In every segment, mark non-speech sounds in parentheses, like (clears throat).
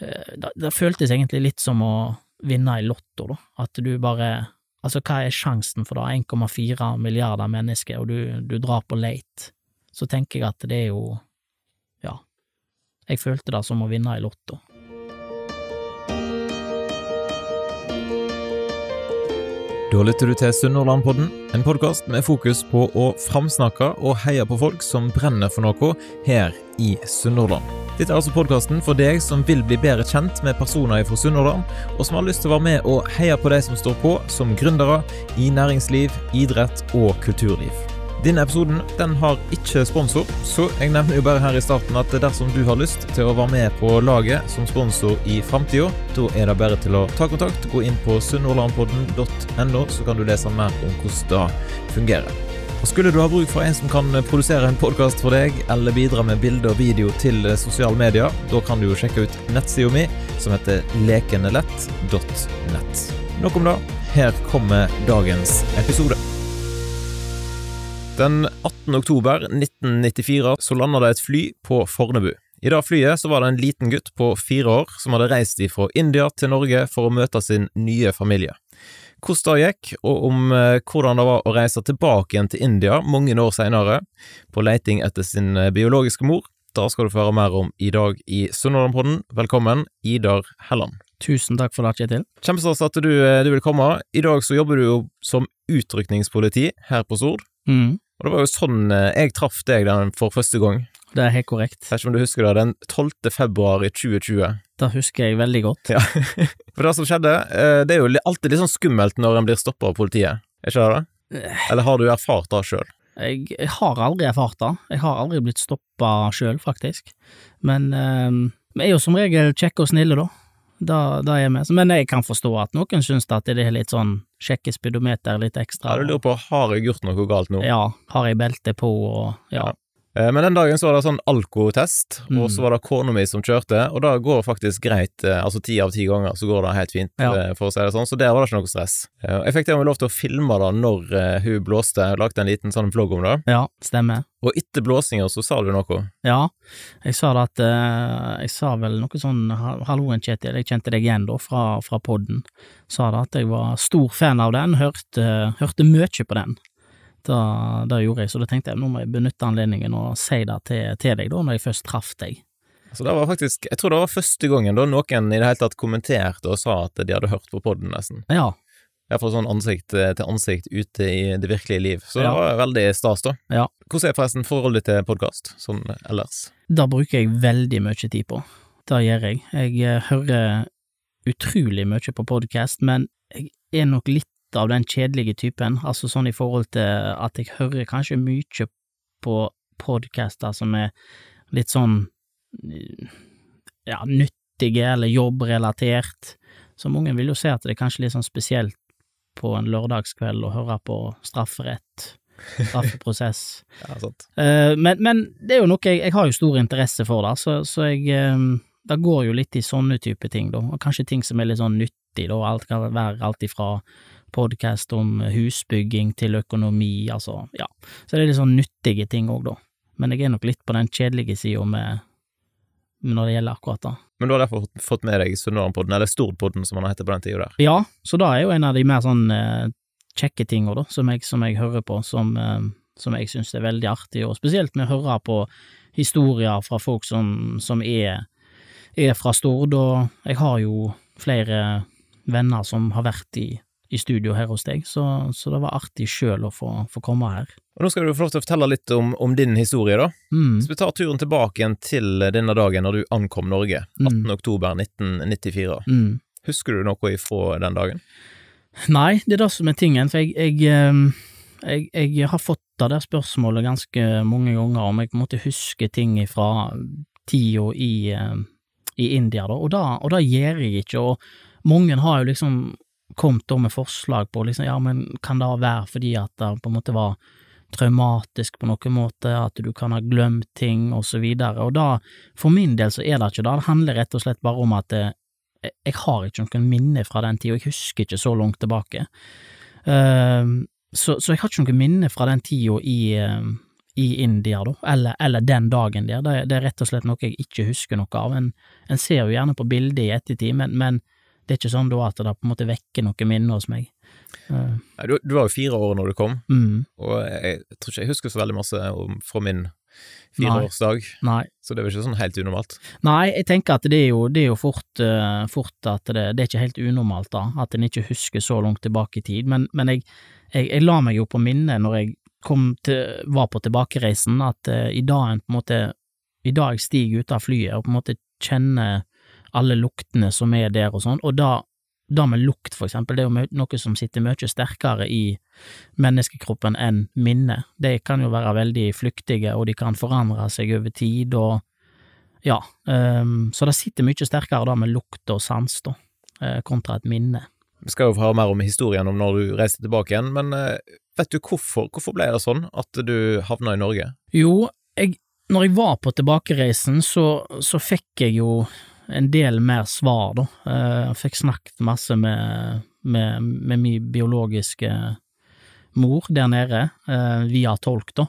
eh, det, føltes egentlig litt som å vinne i Lotto, da. At du bare Altså, hva er sjansen for det? 1,4 milliarder mennesker, og du, du drar på late. Så tenker jeg at det er jo Ja. Jeg følte det som å vinne i Lotto. Da lytter du til Sunnhordlandpodden, en podkast med fokus på å framsnakke og heie på folk som brenner for noe her i Sunnhordland. Dette er altså podkasten for deg som vil bli bedre kjent med personer fra Sunnhordland, og som har lyst til å være med og heie på de som står på som gründere i næringsliv, idrett og kulturliv. Denne episoden den har ikke sponsor, så jeg nevner jo bare her i starten at dersom du har lyst til å være med på laget som sponsor i framtida, da er det bare til å ta kontakt. Gå inn på sunnhordlandpodden.no, så kan du lese mer om hvordan det fungerer. Og Skulle du ha bruk for en som kan produsere en podkast for deg, eller bidra med bilde og video til sosiale medier, da kan du jo sjekke ut nettsida mi, som heter lekenelett.nett. Nok om det. Her kommer dagens episode. Den 18. oktober 1994 så landa det et fly på Fornebu. I det flyet så var det en liten gutt på fire år som hadde reist fra India til Norge for å møte sin nye familie. Hvordan det gikk, og om eh, hvordan det var å reise tilbake igjen til India mange år senere, på leiting etter sin eh, biologiske mor, da skal du få høre mer om i dag i Sunnhordlandpodden. Velkommen, Idar Helland. Tusen takk for det, Kjetil. Kjempestas at du, eh, du vil komme. I dag så jobber du jo som utrykningspoliti her på Sord. Mm. Og det var jo sånn jeg traff deg den for første gang. Det er helt korrekt. Jeg vet ikke om du husker det, den 12. februar i 2020. Det husker jeg veldig godt. Ja. (laughs) For det som skjedde, eh, det er jo alltid litt sånn skummelt når en blir stoppa av politiet, er ikke det det? Eller har du erfart det sjøl? Jeg, jeg har aldri erfart det. Jeg har aldri blitt stoppa sjøl, faktisk. Men eh, vi er jo som regel kjekke og snille, da. Da, da er vi. Men jeg kan forstå at noen syns at det er litt sånn sjekke speedometer litt ekstra. Ja, du lurer på har jeg gjort noe galt nå? Ja, har jeg belte på og ja. Ja. Eh, Men den dagen så var det sånn alkotest, Mm. og så var det kona mi som kjørte, og det går faktisk greit. eh, Altså ti av ti ganger så går det helt fint, Ja. eh, for å si det sånn, så der var det ikke noe stress. Jeg fikk til og med lov til å filme det når hun blåste, lagde en liten sånn vlogg om det, Ja, stemmer. og etter blåsinga så sa du noe. Ja, jeg sa det at Jeg sa vel noe sånn "Ha- Halloen, Kjetil, jeg kjente deg igjen da fra, fra podden. Sa det at jeg var stor fan av den, hørte, hørte mye på den. Det gjorde jeg, så da tenkte jeg nå må jeg benytte anledningen og si det til, til deg, da, når jeg først traff deg. Så det var faktisk, jeg tror det var første gangen da noen i det hele tatt kommenterte og sa at de hadde hørt på podden, nesten. Ja, Iallfall sånn ansikt eh, til ansikt ute i det virkelige liv. Så det Ja. var veldig stas, da. Ja. Hvordan er forresten forholdet til podkast, sånn ellers? det bruker jeg veldig mye tid på. Det gjør jeg. Jeg eh, hører utrolig mye på podkast, men jeg er nok litt av den kjedelige typen, altså sånn i forhold til at jeg hører kanskje mye på podcaster som er litt sånn ja, nyttige eller jobbrelatert. Så mange vil jo se at det er kanskje litt sånn spesielt på en lørdagskveld å høre på strafferett, straffeprosess. (laughs) Ja, sant. Eh, men, men det er jo noe jeg, jeg har jo stor interesse for, da, så, så jeg eh, Det går jo litt i sånne type ting, da, og kanskje ting som er litt sånn nyttig, da. Alt kan være alt ifra podkast om husbygging til økonomi, altså, ja. Så det er litt sånn nyttige ting òg, da. Men jeg er nok litt på den kjedelige sida med når det gjelder akkurat det. Men du har derfor fått- med deg Sunnmørenpodden, eller Stordpodden som han heter på den tida der. Ja, så det er jo en av de mer sånn eh, kjekke tinga, da, som jeg, som jeg hører på, som, eh, som jeg syns er veldig artig, og spesielt med å høre på historier fra folk som, som er, er fra Stord, og jeg har jo flere venner som har vært i, i studio her hos deg, så, så det var artig sjøl å få, få komme her. Og nå skal du få lov til å fortelle litt om, om din historie, da. Mm, Så vi tar turen tilbake igjen til denne dagen når du ankom Norge, 18. Mm. oktober 1994. mm. Husker du noe ifra den dagen? Nei, det er det som er tingen, for jeg, jeg, ehm, jeg, jeg har fått det der spørsmålet ganske mange ganger, om jeg måte husker ting fra tida i, ehm, i India, da, og det gjør jeg ikke, og mange har jo liksom kommet da med forslag på liksom, ja, men kan det være fordi at det på en måte var traumatisk på noen måte, at du kan ha glemt ting, og så videre, og da, for min del så er det ikke det, det handler rett og slett bare om at eh, jeg, jeg har ikke noen minne fra den tida, jeg husker ikke så langt tilbake. Ehm, så, så jeg har ikke noen minne fra den tida i, ehm, i India, da, eller, eller den dagen der. Det, det, er rett og slett noe jeg ikke husker noe av. En, en ser jo gjerne på bildet i ettertid, men, men, det er ikke sånn da at det på en måte vekker noe minne hos meg. Uh. Du, du, var jo fire år når du kom, mm. og jeg, jeg, tror ikke jeg husker så veldig masse om, fra min fireårsdag, Nei. så det er vel ikke sånn helt unormalt? Nei, jeg tenker at det er jo, det er jo fort, uh, fort at det, det, er ikke helt unormalt, da, at en ikke husker så langt tilbake i tid, men, men jeg, jeg, jeg, la meg jo på minnet når jeg til, var på tilbakereisen, at uh, i dag en på en måte I dag jeg stiger ut av flyet og på en måte kjenner alle luktene som er der og sånn, og da, da med lukt, for eksempel, det er jo noe som sitter mye sterkere i menneskekroppen enn minne. De kan jo være veldig flyktige, og de kan forandre seg over tid, og ja, um, så det sitter mye sterkere da med lukt og sans, da, uh, kontra et minne. Vi skal jo høre mer om historien om når du reiste tilbake igjen, men uh, Vet du hvorfor, hvorfor ble det sånn at du havna i Norge? Jo, jeg, når jeg var på tilbakereisen, så, så fikk jeg jo en del mer svar, da. Eh, jeg fikk snakket masse med, med, med min biologiske mor der nede, eh, via tolk, da.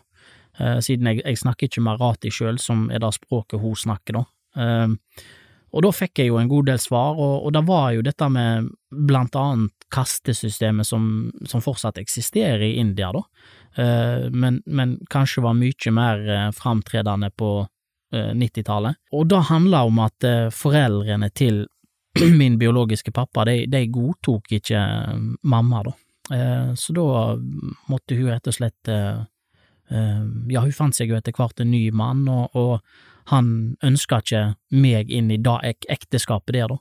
Eh, siden jeg, jeg snakker ikke marati sjøl, som er det språket hun snakker, da. Og da fikk jeg jo en god del svar, og, og det var jo dette med blant annet kastesystemet som, som fortsatt eksisterer i India, da, men, men, kanskje var mye mer framtredende på 90-tallet. Og det handla om at foreldrene til (clears throat) min biologiske pappa, de, de godtok ikke mamma, da. så da måtte hun rett og slett Ja, hun fant seg jo etter hvert en ny mann, og, og han ønska ikke meg inn i da ek ekteskapet der, da.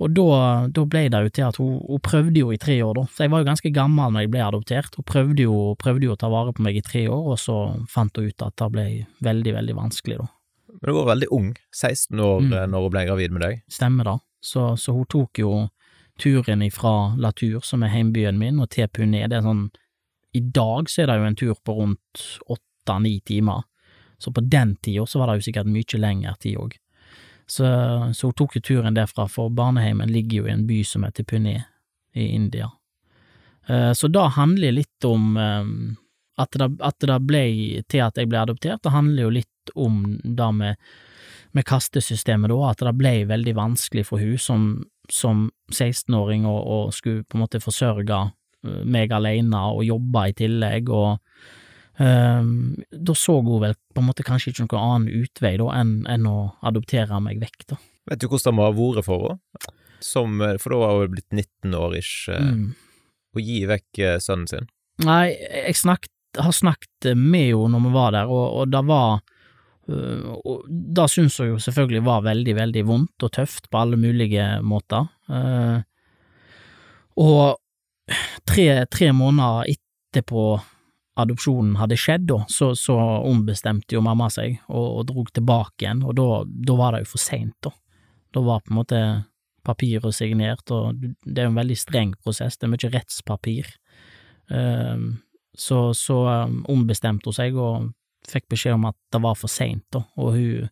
Og da, da, ble det jo til at hun, hun, prøvde jo i tre år, da, så jeg var jo ganske gammel når jeg ble adoptert. Hun prøvde jo, prøvde jo å ta vare på meg i tre år, og så fant hun ut at det ble veldig, veldig vanskelig, da. Men du var veldig ung, 16 år, mm. Eh, når hun ble gravid med deg? Stemmer da. så, så hun tok jo turen ifra Latur, som er heimbyen min, og til Pune. Det er sånn I dag så er det jo en tur på rundt åtte-ni timer. Så på den tida så var det jo sikkert mye lengre tid òg. Så, så, hun tok jo turen derfra, for barneheimen ligger jo i en by som heter Pune i India. Uh, så da handler litt om um, at, det, at det ble til at jeg ble adoptert, det handler jo litt om det med, med kastesystemet da, at det ble veldig vanskelig for hun som, som 16-åring å skulle på en måte forsørge eh, meg alene og jobbe i tillegg, og Um, da så hun vel på en måte kanskje ikke noen annen utvei da enn, enn å adoptere meg vekk, da. Vet du hvordan det må ha vært for henne? Som, eh, for da var hun blitt 19 år ish, mm. å gi vekk sønnen sin? Nei, jeg snakket, har snakket med henne når vi var der, og, og det var og Det syns hun jo selvfølgelig var veldig, veldig vondt og tøft på alle mulige måter. Uh, og tre, tre måneder etterpå adopsjonen hadde skjedd, da, så, så ombestemte jo mamma seg og, og drog tilbake igjen, og da, da var det jo for seint, da. Da var på en måte papiret signert, og det er jo en veldig streng prosess, det er mye rettspapir. Um, så, så ombestemte hun seg og fikk beskjed om at det var for seint, og hun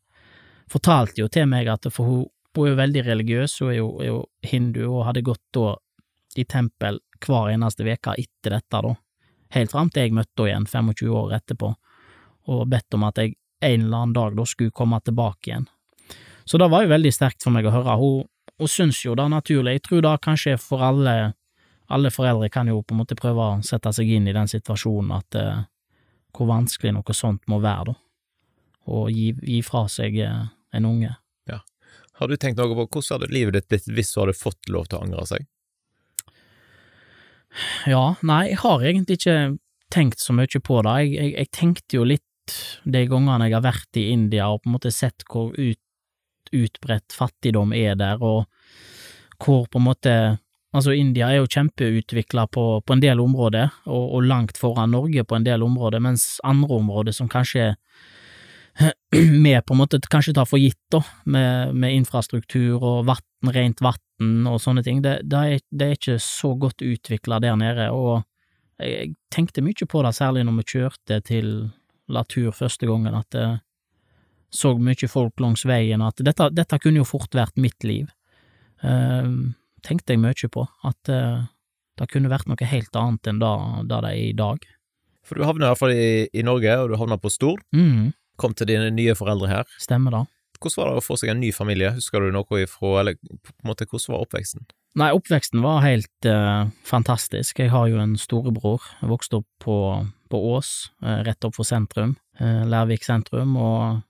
fortalte jo til meg at for hun, hun er jo veldig religiøs, hun er jo, er jo hindu og hadde gått da i tempel hver eneste uke etter dette, da helt fram til jeg møtte henne igjen 25 år etterpå, og bedt om at jeg en eller annen dag da skulle komme tilbake igjen. Så det var jo veldig sterkt for meg å høre. Hun, hun syns jo det er naturlig. Jeg tror da kanskje for alle, alle foreldre kan jo på en måte prøve å sette seg inn i den situasjonen at eh, hvor vanskelig noe sånt må være, da. Å gi, gi fra seg eh, en unge. Ja. Har du tenkt noe på hvordan hadde livet ditt blitt hvis du hadde fått lov til å angre seg? Ja, nei, jeg har egentlig ikke tenkt så mye på det. Jeg, jeg, jeg tenkte jo litt de gangene jeg har vært i India og på en måte sett hvor ut, utbredt fattigdom er der, og hvor på en måte Altså, India er jo kjempeutvikla på, på, en del områder, og, og, langt foran Norge på en del områder, mens andre områder som kanskje (clears throat) vi på en måte kanskje tar for gitt, da, med, med infrastruktur og vatten, rent vann og sånne ting, det, det, er, det er, ikke så godt utvikla der nede, og jeg tenkte mye på det, særlig når vi kjørte til Latur første gangen, at det så mye folk langs veien, at dette, dette kunne jo fort vært mitt liv. Uh, tenkte jeg mye på, at uh, det kunne vært noe helt annet enn det, det er i dag. For du havna i hvert fall i, i Norge, og du havna på Stord. Mm, Kom til dine nye foreldre her. stemmer det. Hvordan var det å få seg en ny familie? Husker du noe ifra, eller på en måte, hvordan var oppveksten? Nei, oppveksten var helt eh, fantastisk. Jeg har jo en storebror. Jeg vokste opp på, på Ås, eh, rett opp for sentrum, eh, Lærvik sentrum, og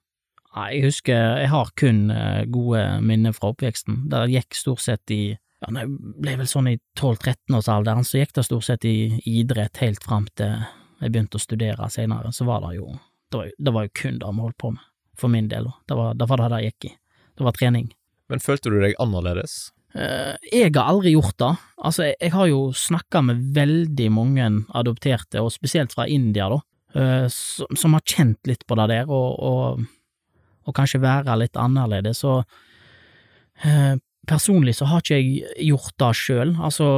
nei, jeg husker Jeg har kun eh, gode minner fra oppveksten. Det gikk stort sett i ja, når jeg ble vel sånn i 12-13-årsalderen, så gikk det stort sett i idrett helt fram til jeg begynte å studere senere. Så var det jo Det var det var jo kun det vi holdt på med, for min del. Det var det var det det gikk i. Det var trening. Men følte du deg annerledes? Eh, jeg har aldri gjort det. Altså, jeg, jeg har jo snakka med veldig mange adopterte, og spesielt fra India, da, eh, som, som har kjent litt på det der, og, og, og kanskje være litt annerledes. Og eh, personlig så har ikke jeg gjort det sjøl. Altså,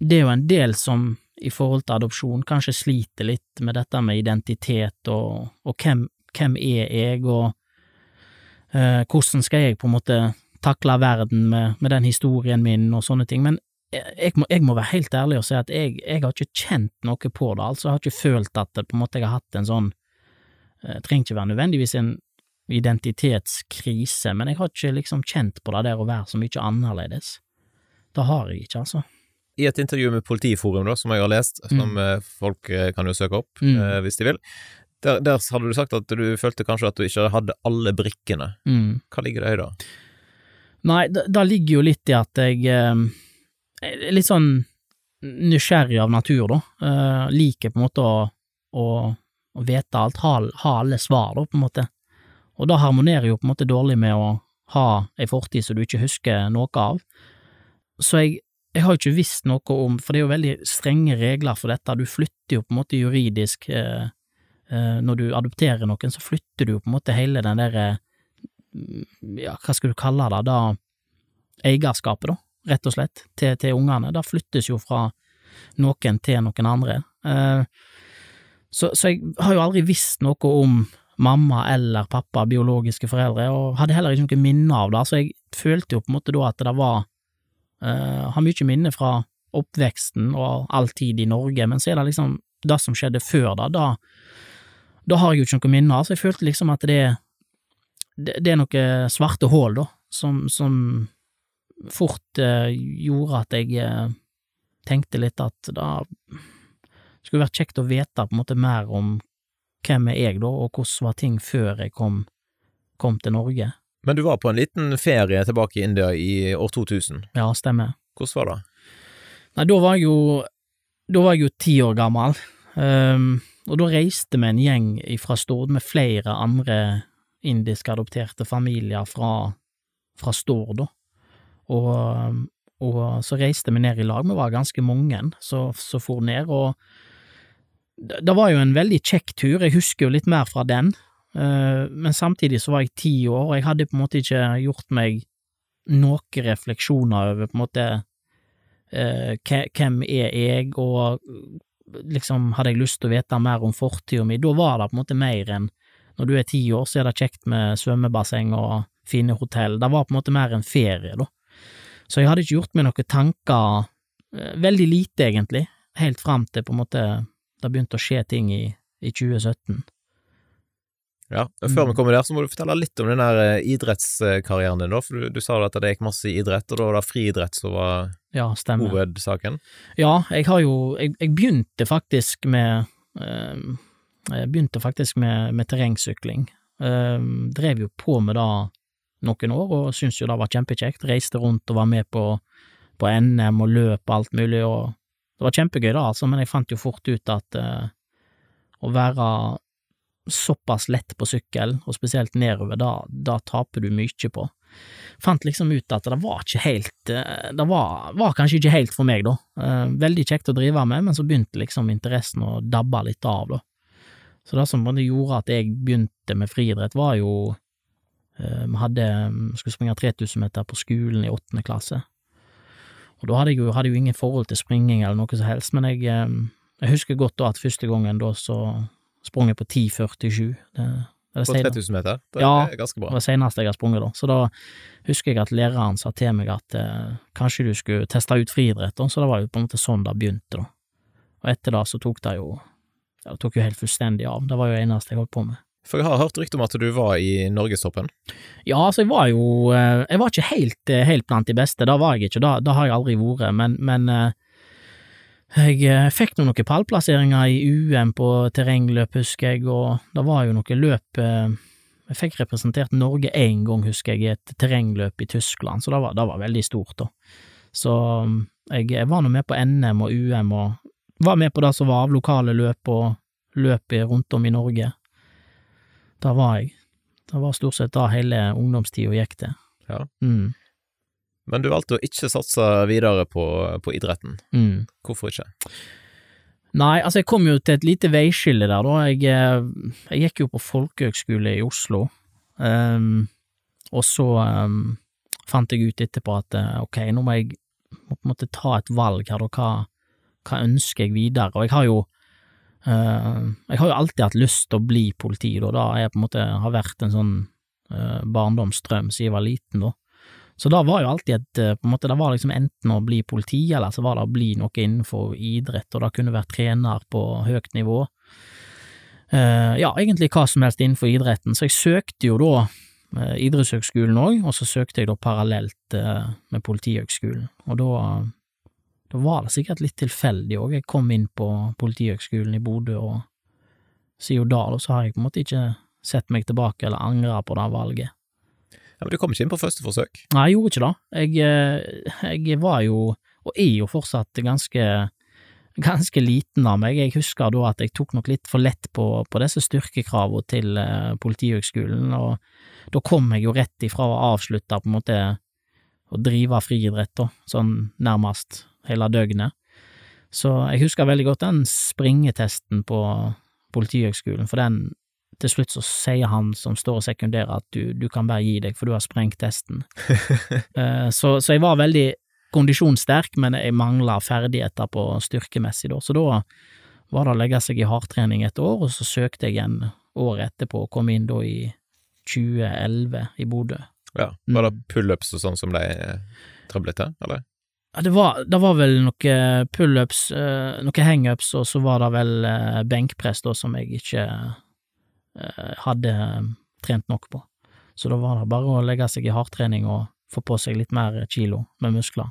det er jo en del som i forhold til adopsjon kanskje sliter litt med dette med identitet og, og hvem, hvem er jeg, og eh, hvordan skal jeg på en måte takle verden med, med den historien min og sånne ting, men jeg, må, jeg må være helt ærlig og si at jeg, jeg har ikke kjent noe på det, altså jeg har ikke følt at det, på en måte jeg har hatt en sånn Det trenger ikke være nødvendigvis en identitetskrise, men jeg har ikke liksom kjent på det der å være så mye annerledes. Det har jeg ikke, altså. I et intervju med Politiforum, da, som jeg har lest, som eh, folk eh, kan jo søke opp Mm. eh, hvis de vil, der, der hadde du sagt at du følte kanskje at du ikke hadde alle brikkene. Mm. Hva ligger det i da? Nei, det, ligger jo litt i at jeg eh, litt sånn nysgjerrig av natur, da. Eh, liker på en måte å, å, å vite alt, ha, ha alle svar, da, på en måte. Og det harmonerer jo på en måte dårlig med å ha ei fortid som du ikke husker noe av. Så jeg, jeg har ikke visst noe om, for det er jo veldig strenge regler for dette, du flytter jo på en måte juridisk eh, eh, Når du adopterer noen, så flytter du jo på en måte hele den derre ja, hva skal du kalle det, da eierskapet, da, rett og slett, til, til ungene. Det flyttes jo fra noen til noen andre. Eh, så, så jeg har jo aldri visst noe om mamma eller pappa, biologiske foreldre, og hadde heller ikke noe minne av det, så jeg følte jo på en måte da at det var uh, Har mye minne fra oppveksten og all tid i Norge, men så er det liksom det som skjedde før da, da, da har jeg jo ikke noe minne av, så jeg følte liksom at det det, det er noe svarte hull, da, som, som fort uh, gjorde at jeg uh, tenkte litt at det skulle vært kjekt å vite på en måte mer om hvem er jeg, da, og hvordan var ting før jeg kom, kom til Norge. Men du var på en liten ferie tilbake i India i år 2000. Ja, stemmer. Hvordan var det? Nei, da var jeg jo Da var jeg jo ti år gammel, um, og da reiste vi en gjeng fra Stord med flere andre indiske adopterte familier fra, fra Stord, da. Og, og så reiste vi ned i lag, vi var ganske mange som for ned, og det, var jo en veldig kjekk tur, jeg husker jo litt mer fra den, eh, men samtidig så var jeg ti år, og jeg hadde på en måte ikke gjort meg noen refleksjoner over på en måte eh, hvem er jeg, og liksom hadde jeg lyst til å vite mer om fortida mi, da var det på en måte mer enn når du er ti år, så er det kjekt med svømmebasseng og fine hotell, det var på en måte mer enn ferie, da. Så jeg hadde ikke gjort meg noen tanker, eh, veldig lite egentlig, helt fram til på en måte det begynte å skje ting i, i 2017. Ja, Før Mm. vi kommer der, så må du fortelle litt om den der eh, idrettskarrieren din, da. For du, du sa at det gikk masse i idrett, og da var det friidrett som var Ja, hovedsaken. Ja, jeg har jo Jeg, jeg begynte faktisk med eh, Jeg begynte faktisk med, med terrengsykling. Eh, drev jo på med det noen år, og syntes jo det var kjempekjekt. Reiste rundt og var med på, på NM og løp og alt mulig, og det var kjempegøy da, altså, men jeg fant jo fort ut at uh, å være såpass lett på sykkel, og spesielt nedover, da, da taper du mye på fant liksom ut at det var ikke helt eh, Det var, var kanskje ikke helt for meg, da. Eh, Veldig kjekt å drive med, men så begynte liksom interessen å dabbe litt av, da. Så det som gjorde at jeg begynte med friidrett, var jo Vi hadde skulle springe 3000 meter på skolen i åttende klasse. Og da hadde jeg jo, hadde jo ingen forhold til springing eller noe som helst, men jeg, eh, jeg husker godt da at første gangen da så sprang jeg på 10,47. Det, det, På 3000 meter. Det Ja. er ganske det bra. var senest jeg har sprunget, da. Så da husker jeg at læreren sa til meg at eh, kanskje du skulle teste ut friidrett, da. Så det var jo på en måte sånn det begynte, da. Og etter det så tok det jo ja, det tok jo helt fullstendig av. Det var jo det eneste jeg holdt på med. For jeg har hørt rykte om at du var i norgestoppen. Ja, altså, jeg var jo eh, Jeg var ikke helt, eh, helt blant de beste, da var jeg ikke, da, det har jeg aldri vært, men, men eh, jeg fikk nå noen pallplasseringer i UM på terrengløp, husker jeg, og det var jo noen løp Jeg fikk representert Norge én gang, husker jeg, i et terrengløp i Tyskland, så det var, det var veldig stort, da. Så mm, jeg, jeg var nå med på NM og UM, og var med på det som var av lokale løp og løp rundt om i Norge. Da var jeg. Det var stort sett da hele ungdomstida gikk til. Ja. Mm, Men du valgte å ikke satse videre på, på idretten. mm. Hvorfor ikke? Nei, altså jeg kom jo til et lite veiskille der, da. Jeg, eh, jeg gikk jo på folkehøgskole i Oslo, um, og så um, fant jeg ut etterpå at eh, ok, nå må jeg må på en måte ta et valg her, da. Hva, hva ønsker jeg videre? Og jeg har jo jeg har jo alltid hatt lyst til å bli politi, da. Da jeg på en måte har vært en sånn uh, barndomsdrøm siden jeg var liten, da. Så da var jo alltid et eh, på en måte, Det var liksom enten å bli politi, eller så var det å bli noe innenfor idrett, og det kunne vært trener på høyt nivå. Eh, ja, egentlig hva som helst innenfor idretten, så jeg søkte jo da eh, idrettshøgskolen òg, og så søkte jeg da parallelt eh, med Politihøgskolen, og da da var det sikkert litt tilfeldig òg, jeg kom inn på Politihøgskolen i Bodø, og siden da, så har jeg på en måte ikke sett meg tilbake eller angra på det valget. Ja, men Du kom ikke inn på første forsøk. Nei, jeg gjorde ikke det. Jeg, eh, jeg var jo, og er jo fortsatt ganske, ganske liten av meg. Jeg husker da at jeg tok nok litt for lett på, på disse styrkekravene til eh, Politihøgskolen, og da kom jeg jo rett ifra å avslutte på en måte å drive friidrett, da, sånn nærmest hele døgnet. Så jeg husker veldig godt den springetesten på Politihøgskolen, for den til slutt så sier han som står og sekunderer at du, du kan bare gi deg, for du har sprengt testen. (laughs) Eh, så, så jeg var veldig kondisjonssterk, men jeg mangla ferdigheter på styrkemessig, da. Så da var det å legge seg i hardtrening et år, og så søkte jeg igjen året etterpå, og kom inn da i 2011 i Bodø. Ja, Var det pullups og sånn som ble trøblete, eller? Ja, det var, det var vel noe pullups, uh, noe hangups, og så var det vel uh, benkpress da som jeg ikke uh, hadde trent nok på. Så da var det bare å legge seg i hardtrening og få på seg litt mer kilo med muskler.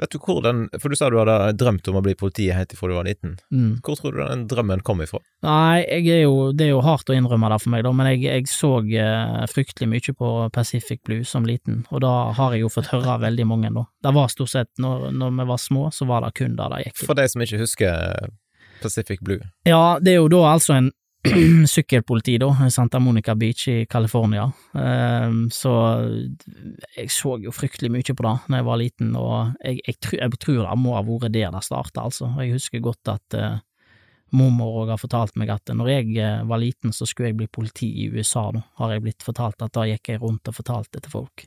Vet du hvor den For du sa du hadde drømt om å bli politi helt ifra du var liten. Mm. Hvor tror du den drømmen kom ifra? Nei, er jo, det er jo hardt å innrømme det for meg, da, men jeg, jeg så eh, fryktelig mye på Pacific Blue som liten, og da har jeg jo fått høre veldig mange, da. Det var stort sett, når, når vi var små, så var det kun der det gikk. For de som ikke husker Pacific Blue. Ja, det er jo da altså en (clears throat) sykkelpoliti, da, i Santa Monica Beach i California. Ehm, så jeg så jo fryktelig mye på det da jeg var liten, og jeg, jeg, jeg tror det må ha vært der det starta, altså. Jeg husker godt at uh, mormor òg har fortalt meg at når jeg eh, var liten, så skulle jeg bli politi i USA, da, har jeg blitt fortalt at da gikk jeg rundt og fortalte til folk.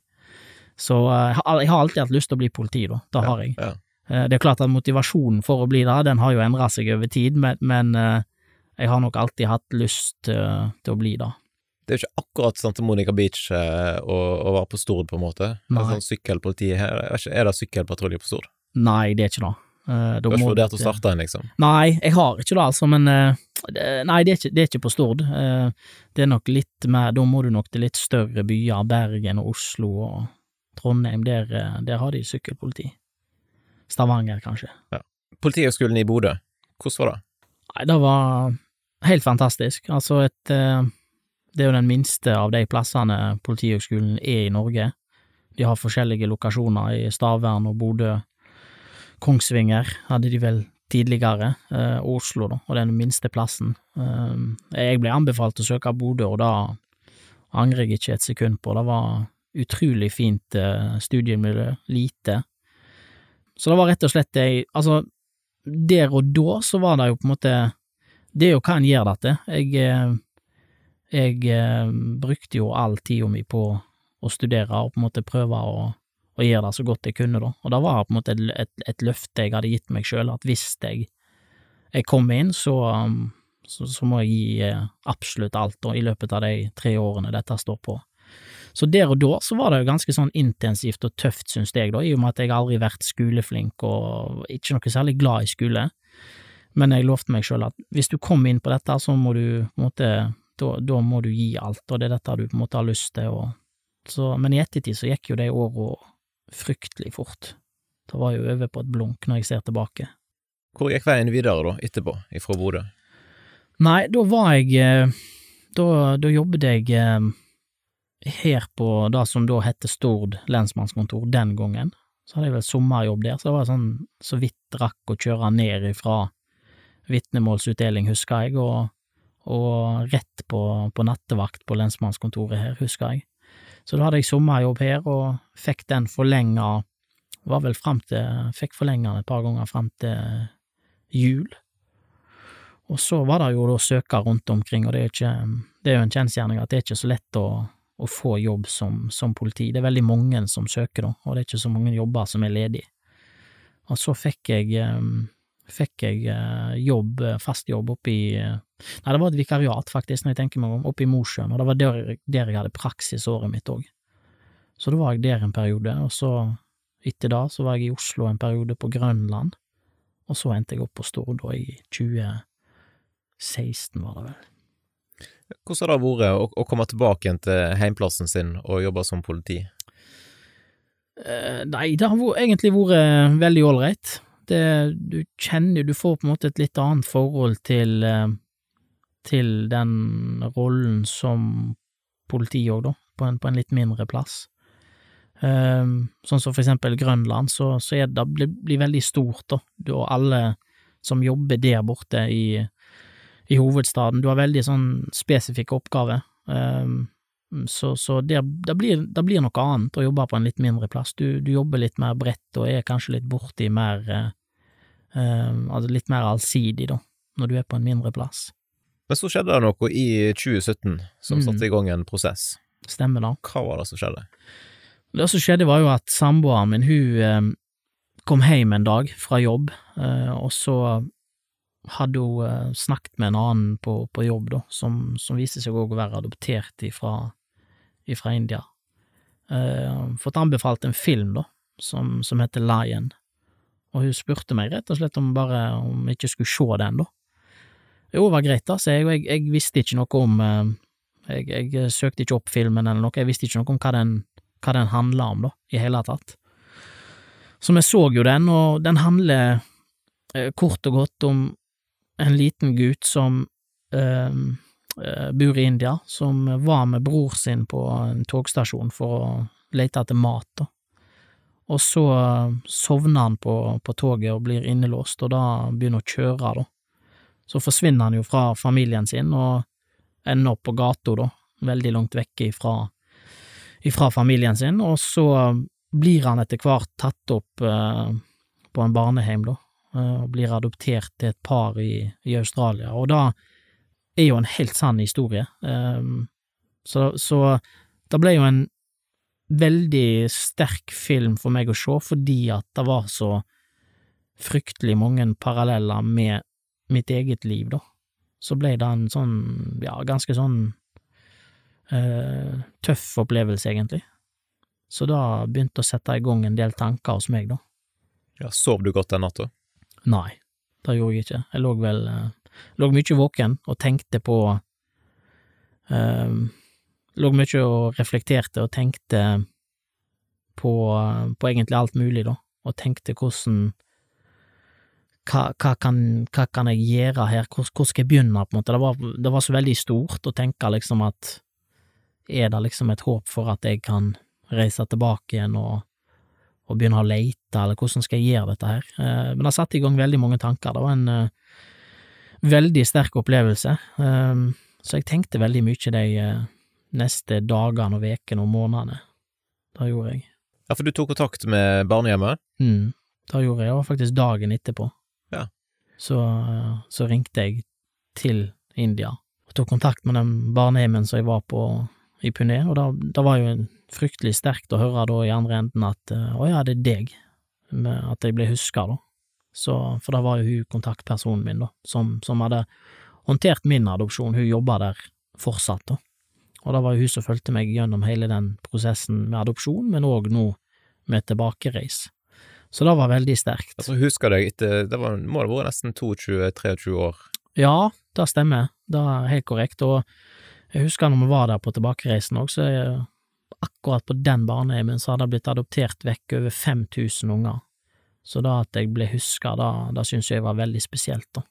Så eh, jeg har- alltid hatt lyst til å bli politi, da. Det har jeg. Det er klart at motivasjonen for å bli det, den har jo endra seg over tid, men, men jeg har nok alltid hatt lyst til, til å bli det. Det er jo ikke akkurat Santa Monica Beach eh, å, å være på Stord, på en måte. Nei. Sånn sykkelpolitiet her, er det sykkelpatrulje på Stord? Nei, det er ikke det. Uh, da Du har ikke vurdert å starte en, liksom? Nei, jeg har ikke det, altså, men uh, Nei, det er ikke, det er ikke på Stord. Uh, det er nok litt mer Da må du nok til litt større byer, Bergen og Oslo og Trondheim. Der, der har de sykkelpoliti. Stavanger, kanskje. Politihøgskolen i Bodø, hvordan var det? Nei, det var helt fantastisk. Altså et eh, Det er jo den minste av de plassene Politihøgskolen er i Norge. De har forskjellige lokasjoner i Stavern og Bodø. Kongsvinger hadde de vel tidligere, eh, Oslo, da, og den minste plassen. Eh, jeg ble anbefalt å søke Bodø, og da angrer jeg ikke et sekund på. Det var utrolig fint eh, studiemiljø, lite. Så det var rett og slett det Altså, der og da så var det jo på en måte Det er jo hva en gjør dette. Jeg, eh, jeg eh, brukte jo all tida mi på å studere og på en måte prøve å, å gjøre det så godt jeg kunne, da. Og det var på en måte et, et, et løfte jeg hadde gitt meg sjøl, at hvis jeg, jeg kom inn, så, um, så, så må jeg gi eh, absolutt alt da, i løpet av de tre årene dette står på. Så der og da så var det jo ganske sånn intensivt og tøft, synes jeg, da, i og med at jeg aldri vært skoleflink og ikke noe særlig glad i skole. Men jeg lovte meg sjøl at hvis du kom inn på dette, så må du på en måte da, da må du gi alt, og det er dette du på en måte har lyst til, og så, men i ettertid så gikk jo de åra fryktelig fort. Det var jo over på et blunk når jeg ser tilbake. Hvor gikk veien videre, da, etterpå, ifra Bodø? Nei, da var jeg eh, Da, da jobbet jeg eh, her på det som da hette Stord lensmannskontor den gangen. Så hadde jeg vel sommerjobb der, så det var sånn så vidt rakk å kjøre ned ifra vitnemålsutdeling, husker jeg, og, og rett på, på nattevakt på lensmannskontoret her, husker jeg. Så da hadde jeg sommerjobb her, og fikk den forlenga, var vel fram til, fikk forlenga den et par ganger fram til jul. Og så var det jo da søker rundt omkring, og det er, ikke, det er jo en kjensgjerning at det er ikke så lett å, å få jobb som, som, politi. Det er veldig mange som søker, da, og det er ikke så mange jobber som er ledige. Og så fikk jeg um, fikk jeg eh, jobb, eh, fast jobb oppe i eh, Nei, det var et vikariat, faktisk, når jeg tenker meg om, oppe i Mosjøen, og det var der, der jeg hadde praksisåret mitt òg. Så da var jeg der en periode, og så, etter da, så var jeg i Oslo en periode på Grønland, og så endte jeg opp på Stord da i 2016, var det vel. Hvordan har det vært å, å komme tilbake igjen til heimplassen sin og jobbe som politi? Eh, nei, det har egentlig vært veldig ålreit det, du kjenner Du får på en måte et litt annet forhold til, eh, til den rollen som politi òg, da, på en, på en, litt mindre plass. Um, sånn som for eksempel Grønland, så, så er det, det blir veldig stort, da, og alle som jobber der borte i, i hovedstaden, du har veldig sånn spesifikke oppgaver. Um, så, så det, det, blir, det, blir, noe annet å jobbe på en litt mindre plass. Du, du jobber litt mer bredt og er kanskje litt borti mer eh, eh, Altså litt mer allsidig, da, når du er på en mindre plass. Men så skjedde det noe i 2017 som mm. satte i gang en prosess. Stemmer da. Hva var det som skjedde? Det som skjedde, var jo at samboeren min, hun eh, kom hjem en dag fra jobb, eh, og så hadde hun snakket med en annen på, på jobb, da, som, som viste seg å være adoptert ifra fra India. Uh, fått anbefalt en film, da, som, som heter Lion, og hun spurte meg rett og slett om bare om jeg ikke skulle se den, da. Jo, det var greit, da, så jeg, jeg, jeg visste ikke noe om uh, jeg, jeg, søkte ikke opp filmen eller noe, jeg visste ikke noe om hva den, hva den handla om, da, i hele tatt. Så vi så jo den, og den handler uh, kort og godt om en liten gutt som Eh, bor i India, som var med bror sin på en togstasjon for å lete etter mat, da. Og så eh, sovner han på, på, toget og blir innelåst, og da begynner han å kjøre, da. Så forsvinner han jo fra familien sin og ender opp på gata, da, veldig langt vekke ifra, ifra familien sin, og så blir han etter hvert tatt opp eh, på en barnehjem, da, eh, og blir adoptert til et par i, i Australia, og da er jo en helt sann historie. Um, så, så det ble jo en veldig sterk film for meg å se, fordi at det var så fryktelig mange paralleller med mitt eget liv, da. Så ble det en sånn, ja, ganske sånn uh, tøff opplevelse, egentlig. Så da begynte å sette i gang en del tanker hos meg, da. Ja, Sov du godt den natta? Nei, det gjorde jeg ikke. Jeg lå vel uh, lå mye våken og tenkte på um, Lå mye og reflekterte og tenkte på, på, egentlig alt mulig, da, og tenkte hvordan hva, hva, kan, hva kan, jeg gjøre her, hvor, hvor, skal jeg begynne, på en måte, det var, det var så veldig stort å tenke liksom at er det liksom et håp for at jeg kan reise tilbake igjen og, og begynne å leite, eller hvordan skal jeg gjøre dette her? Eh, men det satte i gang veldig mange tanker. Det var en eh, veldig sterk opplevelse, um, så jeg tenkte veldig mye de uh, neste dagene og ukene og månedene. Det gjorde jeg. Ja, for du tok kontakt med barnehjemmet? Mm, det gjorde jeg. Var faktisk dagen etterpå. Ja. Så, uh, så ringte jeg til India og tok kontakt med den barnehjemmen som jeg var på i Pune, og da var jo fryktelig sterkt å høre da i andre enden at uh, å ja, det er deg, at jeg ble huska, da. Så, for da var jo hun kontaktpersonen min, da, som, som hadde håndtert min adopsjon, hun jobba der fortsatt, da. Og da var jo hun som fulgte meg gjennom hele den prosessen med adopsjon, men òg nå med tilbakereis. Så det var veldig sterkt. Altså, husker deg etter Det var, må ha vært nesten 22-23 år. Ja, det stemmer. Det er helt korrekt. Og jeg husker når vi var der på tilbakereisen òg, så jeg, akkurat på den barnehjemmen så hadde det blitt adoptert vekk over 5000 unger. Så da at jeg ble huska, da, da syns jeg var veldig spesielt, da.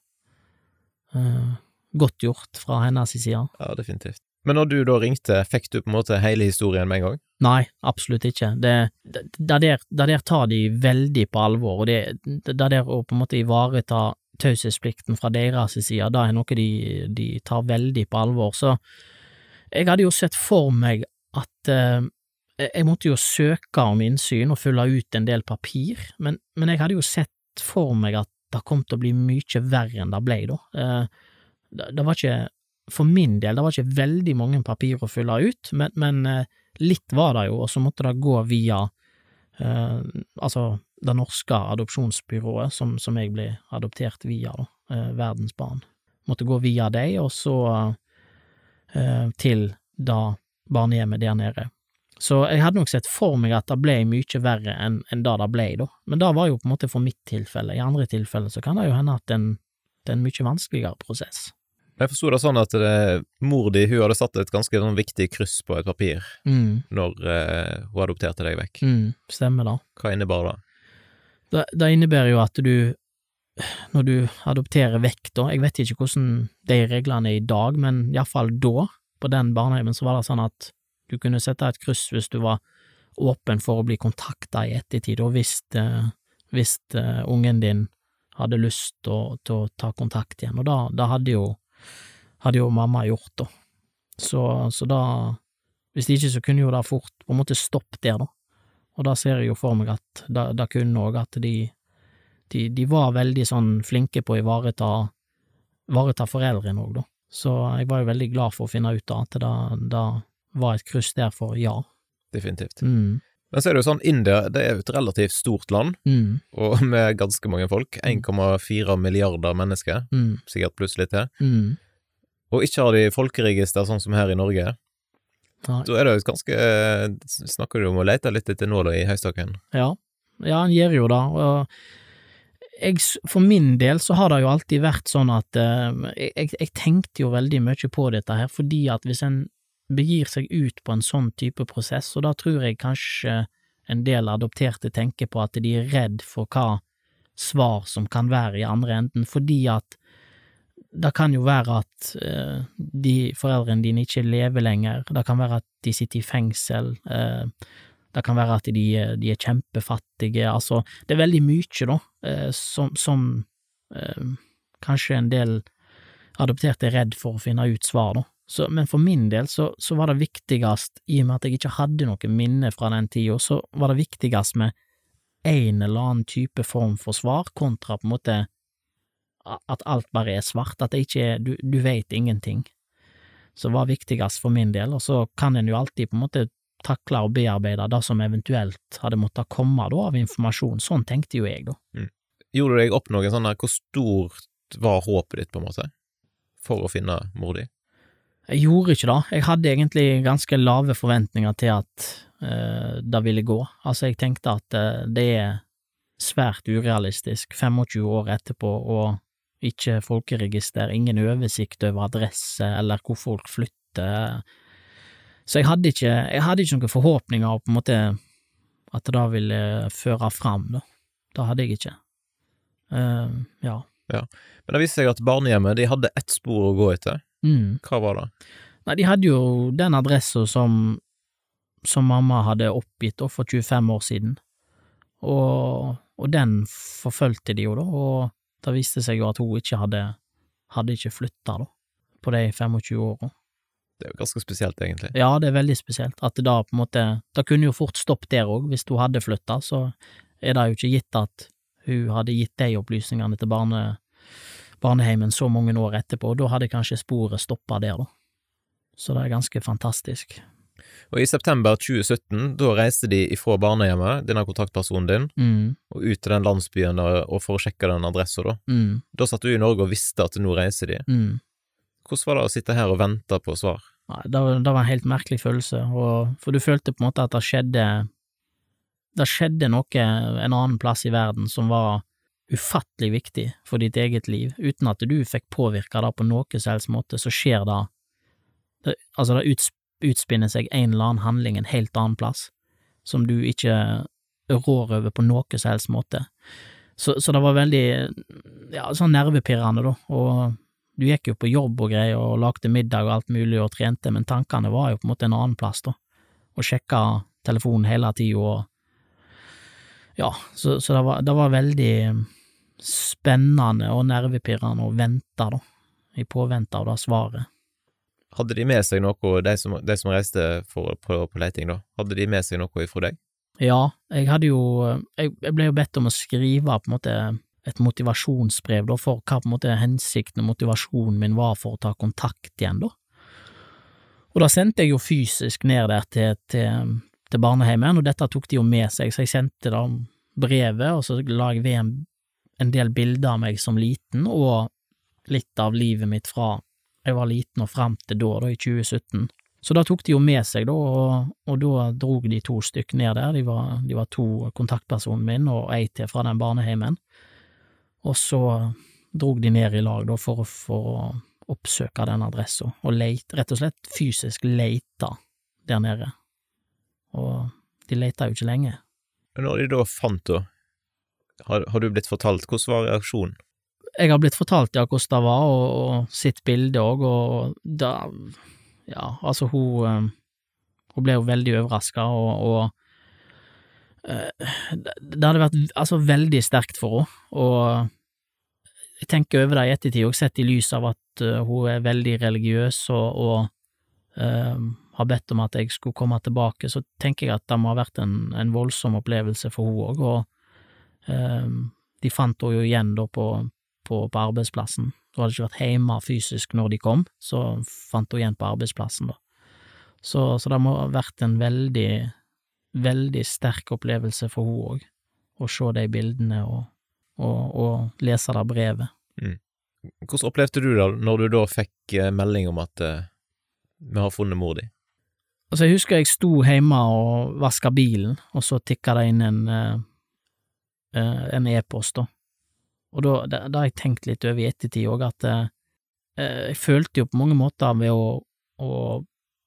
Uh, godt gjort fra hennes side. Ja, definitivt. Men når du da ringte, fikk du på en måte hele historien med en gang? Nei, absolutt ikke. Det, det, det, der, det der tar de veldig på alvor, og det, der å på en måte ivareta taushetsplikten fra deres side, det er noe de, de tar veldig på alvor. Så jeg hadde jo sett for meg at eh, jeg måtte jo søke om innsyn og fylle ut en del papir, men, men jeg hadde jo sett for meg at det kom til å bli mye verre enn det ble, da. Eh, det, det var ikke for min del, det var ikke veldig mange papir å fylle ut, men, men eh, litt var det jo, og så måtte det gå via eh, altså det norske adopsjonsbyrået som, som jeg ble adoptert via, da, Verdens Barn. Måtte gå via dem, og så til da barnehjemmet der nede. Så jeg hadde nok sett for meg at det ble mye verre enn en det det ble, da, men det var jo på en måte for mitt tilfelle. I andre tilfeller så kan det jo hende at det er en mye vanskeligere prosess. Jeg forsto det sånn at det, mor di hun hadde satt et ganske sånn viktig kryss på et papir Mm, når eh, hun adopterte deg vekk. mm, stemmer det. Hva innebar det? Det, det innebærer jo at du, når du adopterer vekk, da, jeg vet ikke hvordan de reglene er i dag, men iallfall da, på den barnehjemmen, så var det sånn at du kunne sette et kryss hvis du var åpen for å bli kontakta i ettertid, og hvis, eh, hvis eh, ungen din hadde lyst til å, ta kontakt igjen, og da, da hadde jo hadde jo mamma gjort, det. Så, så da Hvis ikke, så kunne jo det fort på en måte stoppet der, da. Og da ser jeg jo for meg at det kunne òg at de, de, de var veldig sånn flinke på å ivareta, ivareta foreldrene òg, da. Så jeg var jo veldig glad for å finne ut da at det, det var et kryss der for ja. Definitivt. Mm, Men så er det jo sånn, India det er jo et relativt stort land, mm, og (laughs) med ganske mange folk. 1,4 milliarder mennesker, mm, sikkert pluss litt til. mm. Og ikke har de folkeregister sånn som her i Norge. Nei. Da er det jo ganske eh, Snakker du om å lete litt etter nåla i høystakken? Ja, ja, han gjør jo det. Jeg, for min del så har det jo alltid vært sånn at eh, jeg, jeg tenkte jo veldig mye på dette her, fordi at hvis en begir seg ut på en sånn type prosess, og da tror jeg kanskje en del adopterte tenker på at de er redd for hva svar som kan være i andre enden, fordi at det kan jo være at eh, de foreldrene dine ikke lever lenger, det kan være at de sitter i fengsel, eh, det kan være at de, de er kjempefattige, altså, det er veldig mye, da, eh, som, som kanskje en del adopterte er redd for å finne ut svar, da. Så, men for min del så, så var det viktigst, i og med at jeg ikke hadde noe minne fra den tida, så var det viktigst med en eller annen type form for svar, kontra på en måte at alt bare er svart, at det ikke er, du, du vet ingenting, som var viktigst for min del, og så kan en jo alltid på en måte takle og bearbeide det som eventuelt hadde måttet komme da av informasjon, sånn tenkte jo jeg da. Gjorde du deg opp noen sånn her Hvor stort var håpet ditt, på en måte, for å finne mor di? Jeg gjorde ikke det, jeg hadde egentlig ganske lave forventninger til at uh, det ville gå, altså jeg tenkte at uh, det er svært urealistisk 25 år etterpå og ikke folkeregister, ingen oversikt over adresse eller hvor folk flytter, så jeg hadde ikke, jeg hadde ikke noen forhåpninger på en måte at det da ville føre fram, da. Det hadde jeg ikke. Eh, ja. Men det viste seg at barnehjemmet de hadde ett spor å gå etter. Mm. Hva var det? Nei, de hadde jo den adressa som, som mamma hadde oppgitt da, for 25 år siden, og, og den forfulgte de jo da, og det viste seg jo at hun ikke hadde, hadde ikke flytta da, på de 25 åra. Det er jo ganske spesielt, egentlig. Ja, det er veldig spesielt, at det da på en måte, det kunne jo fort stoppet der òg, hvis hun hadde flytta, så er det jo ikke gitt at hun hadde gitt de opplysningene til barne, barneheimen så mange år etterpå, og da hadde kanskje sporet stoppa der, da. Så det er ganske fantastisk. Og i september 2017, da reiste de ifra barnehjemmet, denne kontaktpersonen din, Mm, og ut til den landsbyen der, og for å sjekke den adressa, da. mm, Da satt du i Norge og visste at nå reiser de. mm. Hvordan var det å sitte her og vente på svar? Nei, det, var, det var en helt merkelig følelse, og, for du følte på en måte at det skjedde det skjedde noe en annen plass i verden som var ufattelig viktig for ditt eget liv, uten at du fikk påvirka det på noe som helst måte, så skjer det, det Altså, det utspinner seg en eller annen handling en helt annen plass, som du ikke rår over på noe som helst måte. Så, så det var veldig, ja, sånn nervepirrende, da, og du gikk jo på jobb og greier og lagde middag og alt mulig og trente, men tankene var jo på en måte en annen plass, da, og sjekka telefonen hele tida og ja, så, så det, var, det var veldig spennende og nervepirrende å vente, da, i påvente av det svaret. Hadde de med seg noe, de som, de som reiste for, på, på leiting, da, hadde de med seg noe ifra deg? Ja, jeg hadde jo Jeg, jeg ble jo bedt om å skrive på en måte et motivasjonsbrev da, for hva på en måte hensikten og motivasjonen min var for å ta kontakt igjen, da. Og da sendte jeg jo fysisk ned der til, til, til barneheimen, og dette tok de jo med seg, så jeg sendte da brevet, og så la jeg ved en, en del bilder av meg som liten, og litt av livet mitt fra jeg var liten og fram til da, da i 2017. Så da tok de jo med seg, da, og, og da drog de to stykk ned der, de var, de var to kontaktpersonen min og ei til fra den barneheimen, og så drog de ned i lag, da, for, for å oppsøke den adressa, og leit, rett og slett fysisk leita der nede. Og de leita jo ikke lenge. Når de da fant henne, har, har, du blitt fortalt, hvordan var reaksjonen? Jeg har blitt fortalt ja, hvordan det var, og, og sitt bilde òg, og da Ja, altså, hun Hun ble jo veldig overraska, og, og det hadde vært altså veldig sterkt for henne, og jeg tenker over det i ettertid, og sett i lys av at uh, hun er veldig religiøs og, og uh, har bedt om at jeg skulle komme tilbake, så tenker jeg at det må ha vært en, en voldsom opplevelse for hun òg, og uh, de fant henne jo igjen da på, på, på arbeidsplassen. Hun hadde ikke vært hjemme fysisk når de kom, så fant hun igjen på arbeidsplassen, da. Så, så det må ha vært en veldig, veldig sterk opplevelse for hun òg, å se de bildene og, og, og lese det brevet. Mm. Hvordan opplevde du det når du da fikk melding om at uh, vi har funnet mor di? Altså, jeg husker jeg sto hjemme og vaska bilen, og så tikka det inn en uh, en e-post, da. Og da, har jeg tenkt litt over i ettertid òg, at uh, jeg følte jo på mange måter ved å, å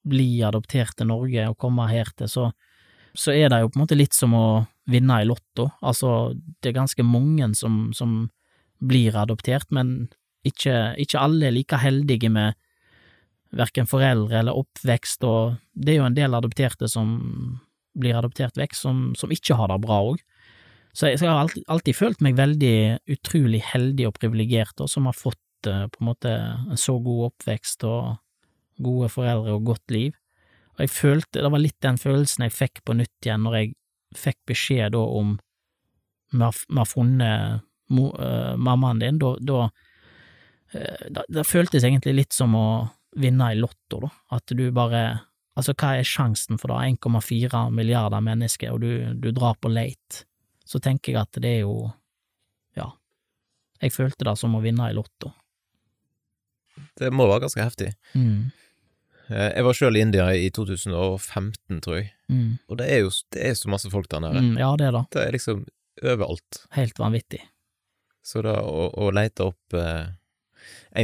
bli adoptert til Norge og komme her til, så, så er det jo på en måte litt som å vinne i Lotto. Altså, det er ganske mange som, som blir adoptert, men ikke, ikke alle er like heldige med verken foreldre eller oppvekst, og det er jo en del adopterte som blir adoptert vekk, som, som ikke har det bra òg. Så jeg, så jeg har alltid, alltid, følt meg veldig utrolig heldig og privilegert, og som har fått uh, på en måte en så god oppvekst og gode foreldre og godt liv. Og jeg følte, det var litt den følelsen jeg fikk på nytt igjen når jeg fikk beskjed da om vi har, vi funnet mo, uh, mammaen din, da, da, uh, da, da føltes egentlig litt som å vinne i Lotto, da, at du bare Altså, hva er sjansen for det, 1,4 milliarder mennesker, og du, du drar på late? Så tenker jeg at det er jo, ja, jeg følte det som å vinne i Lotto. Det må være ganske heftig. Mm. Jeg var sjøl i India i 2015, tror jeg, Mm. og det er jo det er så masse folk der nede. Mm, ja, det er det. Det er liksom overalt. Helt vanvittig. Så da å, å leite opp én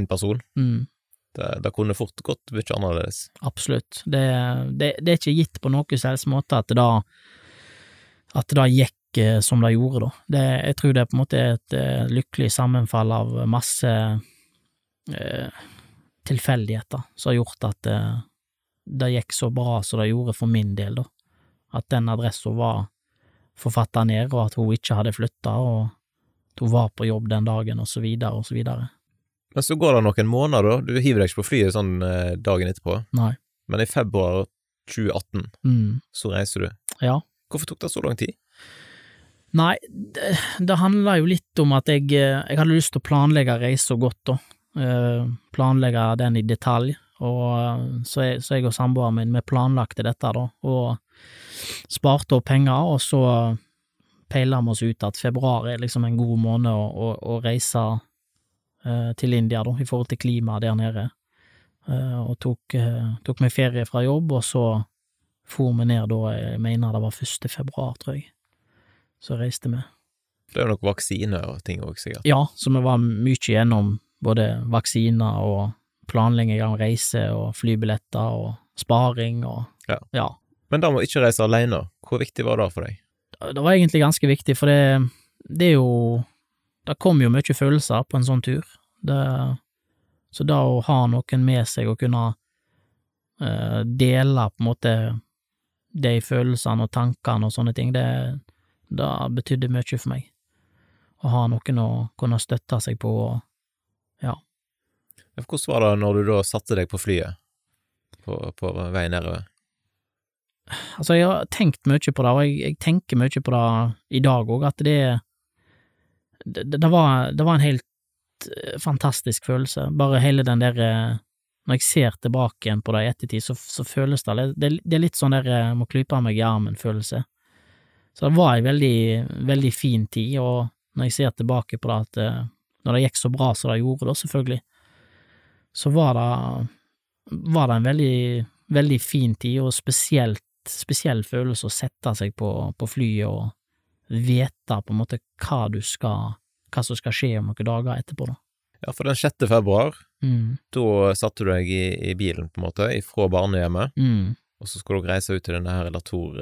eh, person, Mm. Det, det kunne fort gått mye annerledes. Absolutt. Det, det, det er ikke gitt på noen som måte at det da at det da gikk eh, som det gjorde, da. Jeg tror det på en måte er et eh, lykkelig sammenfall av masse eh, tilfeldigheter som har gjort at det, det gikk så bra som det gjorde for min del, da. At den adressa var forfatta ned, og at hun ikke hadde flytta, og at hun var på jobb den dagen, og så videre, og så videre. Men så går det noen måneder, da. Du hiver deg ikke på flyet sånn eh, dagen etterpå. Nei. Men i februar 2018 Mm. så reiser du. Ja. Hvorfor tok det så lang tid? Nei, det, det handla jo litt om at jeg, eh, jeg hadde lyst til å planlegge reisa godt, da. Uh, planlegge den i detalj. Og så jeg, så jeg og samboeren min, vi planlagte dette, da, og sparte opp penger, og så peila vi oss ut at februar er liksom en god måned å, å, å reise til India, da, i forhold til klimaet der nede. Eh, og tok, eh, tok meg ferie fra jobb, og så for vi ned da, jeg mener det var 1. februar, tror jeg. så reiste vi. Det er jo nok vaksiner og ting òg, sikkert. Ja, så vi var mye gjennom både vaksiner og planlegging av reise og flybilletter og sparing og Ja. ja. Men da må ikke reise alene. Hvor viktig var det for deg? Det var egentlig ganske viktig, for det, det er jo Det kom jo mye følelser på en sånn tur. Det, så da å ha noen med seg og kunne uh, dele på en måte de følelsene og tankene og sånne ting, det, det betydde mye for meg. Å ha noen å kunne støtte seg på og Ja, Hvordan var det når du da satte deg på flyet på, på vei nedover? Altså, jeg har tenkt mye på det, og jeg, jeg tenker mye på det i dag òg, at det, det, det, var, det var en helt eh, fantastisk følelse. Bare hele den der eh, Når jeg ser tilbake igjen på det i ettertid, så, så føles det det, det er litt sånn der eh, må klype meg i armen-følelse. Så det var ei veldig, veldig fin tid, og når jeg ser tilbake på det, at når det gikk så bra som det gjorde, da, selvfølgelig, så var det, var det en veldig, veldig fin tid, og spesielt spesiell følelse å sette seg på, på flyet og vite på en måte hva du skal, hva som skal skje om noen dager etterpå, da. Ja, for den 6. februar, Mm, da satte du deg i, i bilen, på en måte, ifra barnehjemmet, mm, og så skulle dere reise ut til denne her Latour...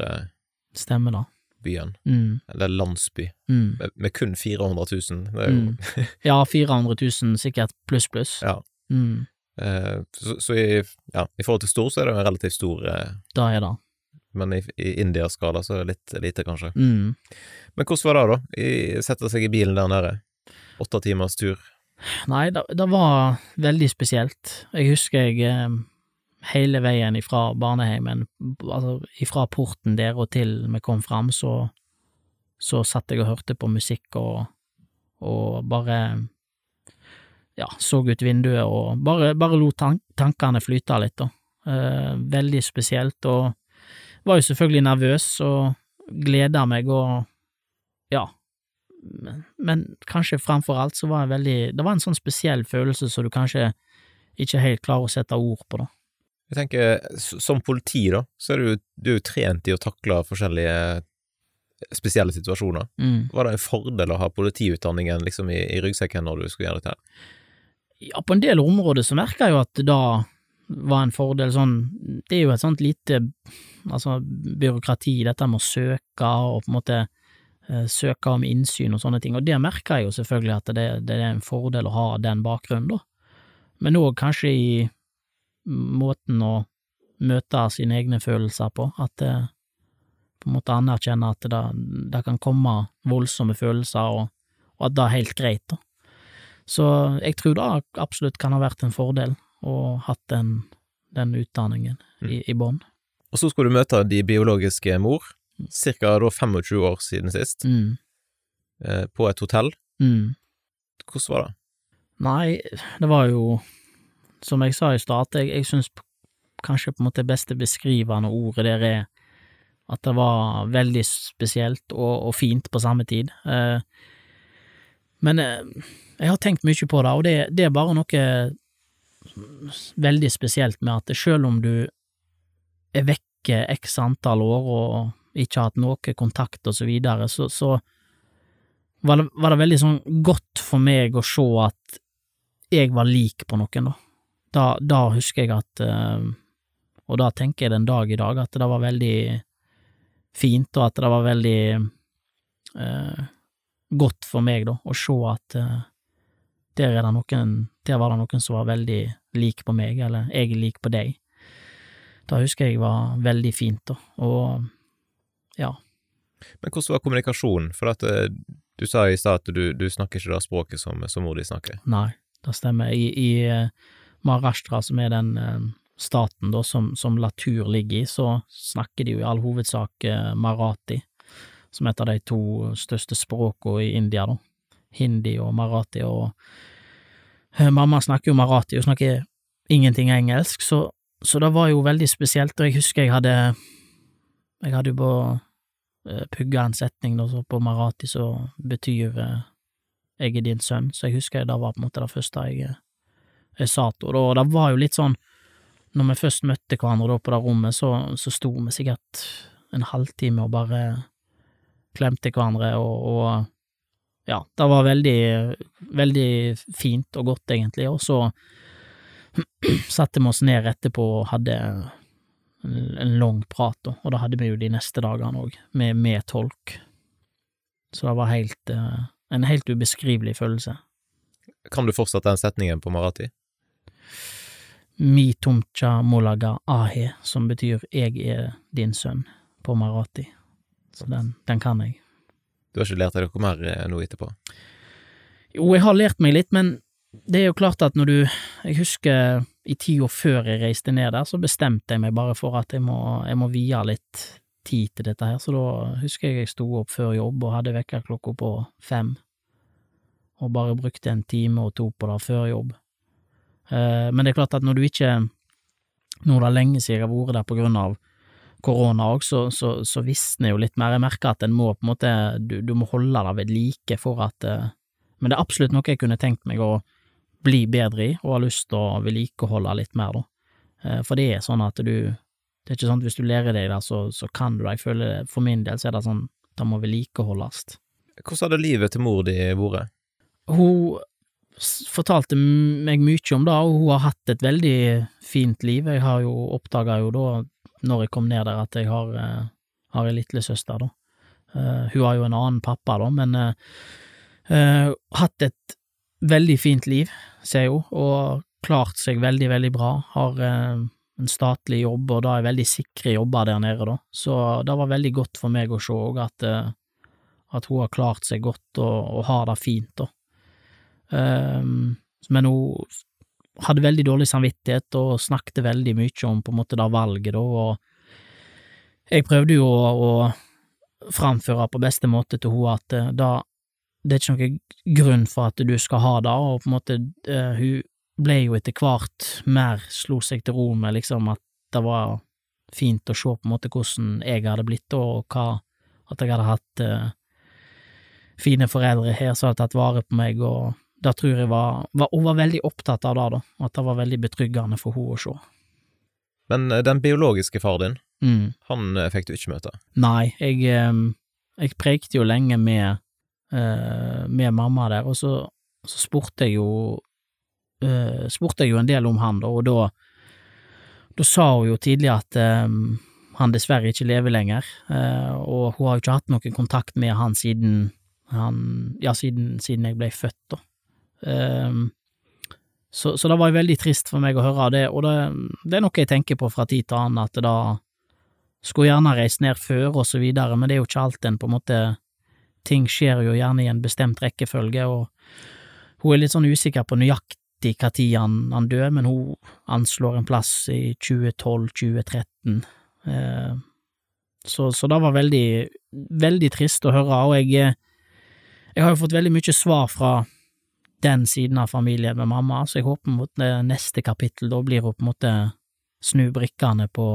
Stemmer da. Byen. Mm, eller landsby, mm, med, med kun 400 000. Det er jo mm. Ja, 400 000 sikkert pluss, pluss. Ja. Mm, eh, Så, så i, ja, i forhold til stor, så er det jo en relativt stor eh, da er det. Men i, i India-skala så er det litt lite, kanskje. Mm. Men hvordan var det, da? I, sette seg i bilen der nede? Åtte timers tur. Nei, det, det var veldig spesielt. Jeg husker jeg eh, hele veien ifra barneheimen, altså ifra porten der og til vi kom fram, så, så satt jeg og hørte på musikk og, og bare ja, så ut vinduet og bare, bare lot tank, tankene flyte litt, da. Eh, veldig spesielt, og var jo selvfølgelig nervøs og gleda meg og ja, men, men kanskje framfor alt så var jeg veldig Det var en sånn spesiell følelse som du kanskje ikke helt klarer å sette ord på, da. Jeg tenker, som politi, da, så er du, du er jo trent i å takle forskjellige spesielle situasjoner. Mm. Var det en fordel å ha politiutdanningen liksom i, i ryggsekken når du skulle gjøre dette her? Ja, på en del områder så merker jeg jo at da var en fordel sånn Det er jo et sånt lite altså byråkrati, dette med å søke og på en måte eh, søke om innsyn og sånne ting, og det merker jeg jo selvfølgelig at det, det er en fordel å ha den bakgrunnen, da. Men òg kanskje i måten å møte sine egne følelser på, at eh, på en måte anerkjenne at det, det kan komme voldsomme følelser, og, og at det er helt greit, da. Så jeg tror det absolutt kan ha vært en fordel å hatt den, den utdanningen i, i bånn. Og så skulle du møte de biologiske mor, cirka 25 år siden sist, Mm. eh, på et hotell. Mm. Hvordan var det? Nei, det var jo, som jeg sa i stad, jeg, jeg syns kanskje på en måte det beste beskrivende ordet der er at det var veldig spesielt og, og fint på samme tid. Eh, men eh, jeg har tenkt mye på det, og det, det er bare noe veldig spesielt med at selv om du er vekke x antall år og ikke har hatt noe kontakt og så videre, så, så var, det, var det veldig sånn godt for meg å se at jeg var lik på noen, da. Da, da husker jeg at eh, Og da tenker jeg den dag i dag at det var veldig fint, og at det var veldig eh, godt for meg, da, å se at eh, der er det noen Der var det noen som var veldig lik på meg, eller jeg er lik på deg. Da husker jeg var veldig fint, da, og ja. Men hvordan var kommunikasjonen? For at eh, du sa i stad at du, du snakker ikke det språket som, som mor di snakker. Nei, det stemmer. I, i eh, Maharashtra, som er den eh, staten da, som, som Latur ligger i, så snakker de jo i all hovedsak marathi, som er et av de to største språkene i India, da. Hindi og marathi, og mamma snakker jo marathi, hun snakker ingenting engelsk, så, så det var jo veldig spesielt, og jeg husker jeg hadde Jeg hadde jo på eh, pugga en setning da, så på marathi som betyr uh, jeg er din sønn, så jeg husker det var på en måte det første jeg, eh, jeg sa til henne, og det var jo litt sånn, når vi først møtte hverandre på det rommet, så, så sto vi sikkert en halvtime og bare klemte hverandre, og, og ja, det var veldig, veldig fint og godt, egentlig, og så (clears throat) satte vi oss ned etterpå og hadde en, en lang prat, da, og det hadde vi jo de neste dagene òg, med, med tolk. Så det var helt, eh, en helt ubeskrivelig følelse. Kan du fortsatt den setningen på marathi? Mi tumcha molaga ahe, som betyr jeg er din sønn, på marathi. Så den, den kan jeg. Du har ikke lært deg noe mer eh, nå etterpå? Jo, jeg har lært meg litt, men det er jo klart at når du Jeg husker i tida før jeg reiste ned der, så bestemte jeg meg bare for at jeg må, jeg må vie litt tid til dette her, så da husker jeg jeg sto opp før jobb og hadde vekkerklokka på fem, og bare brukte en time og to på det før jobb. Eh, men det er klart at når du ikke Nå er det lenge siden jeg har vært der på grunn av korona òg, så, så, så visner jo litt mer. Jeg merker at en må på en måte Du, du må holde det ved like for at eh, Men det er absolutt noe jeg kunne tenkt meg å bli bedre i, og har lyst til å vedlikeholde litt mer, da. Eh, for det er sånn at du Det er ikke sånn at hvis du lærer deg det, så, så kan du det. Jeg føler for min del så er det sånn det må vedlikeholdes. Hvordan hadde livet til mor di vært? Hun fortalte meg mye om det, og hun har hatt et veldig fint liv. Jeg har jo oppdaga jo da, når jeg kom ned der, at jeg har, eh, har ei lillesøster, da. Eh, hun har jo en annen pappa, da, men eh, hatt et veldig fint liv, ser jeg jo, og klart seg veldig, veldig bra. Har en statlig jobb, og da er veldig sikre jobber der nede, da. Så det var veldig godt for meg å se òg at, at hun har klart seg godt og, og har det fint, da. Ehm, men hun hadde veldig dårlig samvittighet og snakket veldig mye om på en måte det valget, da, og jeg prøvde jo å, å framføre på beste måte til henne at eh, da det er ikke noen grunn for at du skal ha det, og på en måte uh, hun ble jo etter hvert mer slo seg til ro med liksom at det var fint å se på en måte hvordan jeg hadde blitt, og hva at jeg hadde hatt uh, fine foreldre her som hadde tatt vare på meg, og det tror jeg var, var Hun var veldig opptatt av det, da, at det var veldig betryggende for henne å se. Men eh, den biologiske far din, Mm. han eh, fikk du ikke møte. Nei, jeg, eh, jeg prekte jo lenge med, med mamma der, og så, så spurte jeg jo spurte jeg jo en del om han, da, og da, da sa hun jo tidlig at han dessverre ikke lever lenger, og hun har jo ikke hatt noen kontakt med han siden han, ja, siden, siden jeg ble født, da. Eh, så, så det var veldig trist for meg å høre det, og det, det er noe jeg tenker på fra tid til annen, at da skulle gjerne reist ned før og så videre, men det er jo ikke alt en på en måte Ting skjer jo gjerne i en bestemt rekkefølge, og hun er litt sånn usikker på nøyaktig når han, han dør, men hun anslår en plass i 2012-2013. Eh, så, så det var veldig, veldig trist å høre, og jeg, jeg har jo fått veldig mye svar fra den siden av familien med mamma, så jeg håper mot neste kapittel da blir hun på en måte snu brikkene på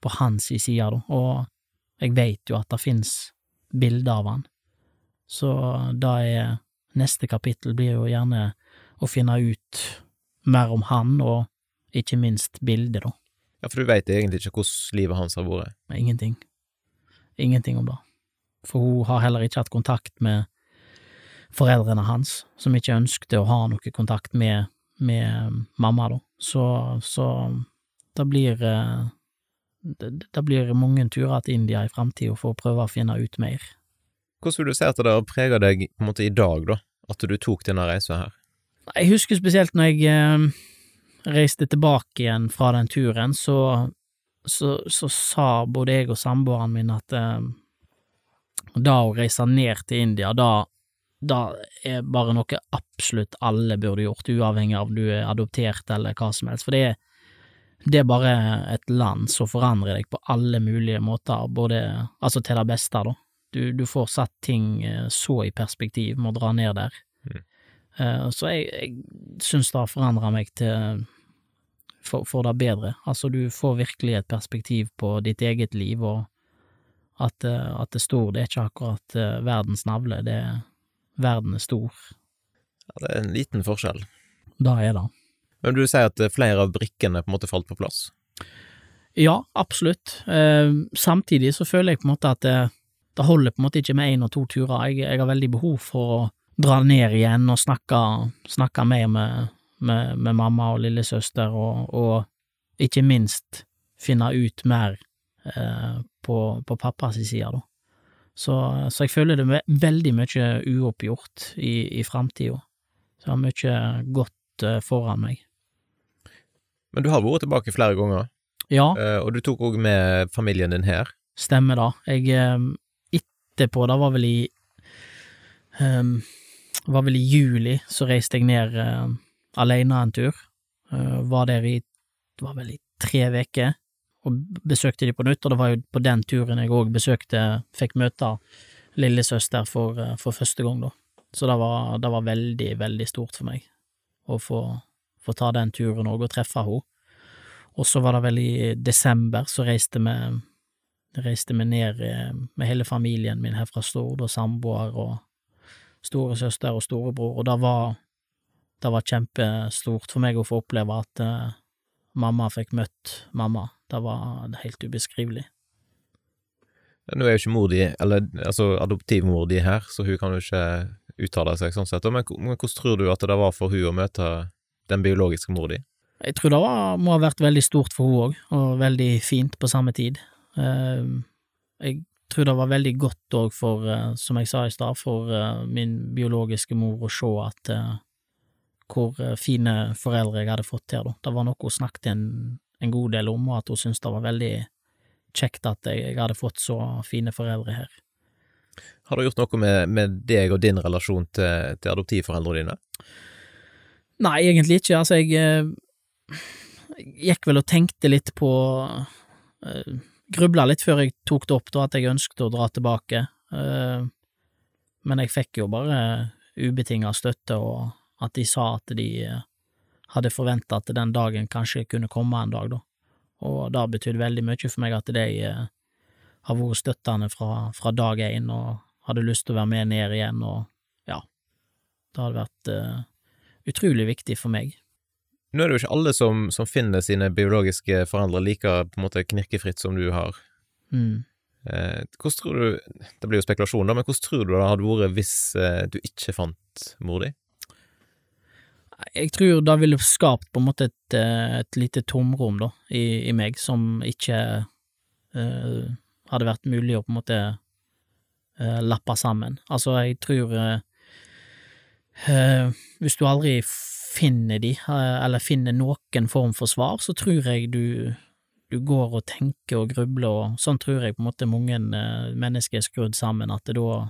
på hans side, da, og jeg vet jo at det finnes bilder av han. Så da er neste kapittel blir jo gjerne å finne ut mer om han, og ikke minst bildet, da. Ja, for du veit egentlig ikke hvordan livet hans har vært. Ingenting. Ingenting om det. For hun har heller ikke hatt kontakt med foreldrene hans, som ikke ønskte å ha noe kontakt med, med mamma, da. Så, så det blir eh, det, det blir mange turer til India i framtida for å prøve å finne ut mer. Hvordan vil du si at det har prega deg på en måte i dag, da? At du tok denne reisa her? Jeg husker spesielt når jeg eh, reiste tilbake igjen fra den turen, så, så, så sa både jeg og samboeren min at eh, da å reise ned til India, da, da er bare noe absolutt alle burde gjort, uavhengig av om du er adoptert eller hva som helst, for det er, det er bare et land som forandrer deg på alle mulige måter, både, altså til det beste, da. Du, du får satt ting eh, så i perspektiv med å dra ned der. Eh, Så jeg, jeg syns det har forandra meg til for, for det bedre. Altså, du får virkelig et perspektiv på ditt eget liv, og at, eh, at det står Det er ikke akkurat verdens navle, det er verden er stor. Ja, det er en liten forskjell. Da er det. Men du sier at flere av brikkene på en måte falt på plass? Ja, absolutt. Eh, samtidig så føler jeg på en måte at det, det holder på en måte ikke med én og to turer. Jeg, jeg, har veldig behov for å dra ned igjen og snakke, snakke mer med, med, med, mamma og lillesøster, og, og, ikke minst finne ut mer eh, på, på pappas side, da. Så, så, jeg føler det er veldig mye uoppgjort i, i framtida. Så jeg har mye godt uh, foran meg. Men du har vært tilbake flere ganger, Ja, eh, og du tok òg med familien din her. stemmer da. Jeg eh, etterpå, det var vel i um, var vel i juli, så reiste jeg ned uh, alene en tur. Uh, var der i var vel i tre uker, og besøkte de på nytt, og det var jo på den turen jeg òg besøkte, fikk møte lillesøster for, eh, for første gang, da. Så det var, det var veldig, veldig stort for meg å få, få ta den turen òg, og treffe henne. Og så var det vel i desember, så reiste vi reiste vi ned eh, med hele familien min her fra Stord, og samboer og storesøster og storebror, og det var, det var kjempestort for meg å få oppleve at eh, mamma fikk møtt mamma. Det var helt ubeskrivelig. Nå er jo ikke mor di, eller altså adoptivmor di her, så hun kan jo ikke uttale seg sånn sett, men, men hvordan tror du at det var for hun å møte den biologiske mor di? Jeg tror det var, må ha vært veldig stort for hun òg, og veldig fint på samme tid. Eh, jeg tror det var veldig godt òg for, eh, som jeg sa i stad, for eh, min biologiske mor å se at eh, hvor eh, fine foreldre jeg hadde fått her, da. Det var noe hun snakket en, en god del om, og at hun syntes det var veldig kjekt at jeg, jeg hadde fått så fine foreldre her. Har det gjort noe med, med deg og din relasjon til, til adoptivforeldrene dine? Nei, egentlig ikke. Altså, jeg, eh, jeg gikk vel og tenkte litt på uh, Grubla litt før jeg tok det opp, da, at jeg ønsket å dra tilbake. Eh, men jeg fikk jo bare ubetinga støtte, og at de sa at de eh, hadde forventa at den dagen kanskje kunne komme en dag, da. Og det betydde veldig mye for meg at de eh, har vært støttende fra, fra dag én og hadde lyst til å være med ned igjen, og ja, det hadde vært uh, utrolig viktig for meg. Nå er det jo ikke alle som, som finner sine biologiske foreldre like på en måte knirkefritt som du har. Mm. Eh, hvordan tror du, Det blir jo spekulasjon, da, men hvordan tror du det hadde vært hvis eh, du ikke fant mor di? Jeg tror det ville skapt på en måte et, eh, et lite tomrom da, i, i meg, som ikke uh, hadde vært mulig å på en måte uh, lappe sammen. Altså, jeg tror uh, Hvis du aldri finner de, eller finner noen form for svar, så tror jeg du, du går og tenker og grubler, og sånn tror jeg på en måte mange mennesker er skrudd sammen, at det da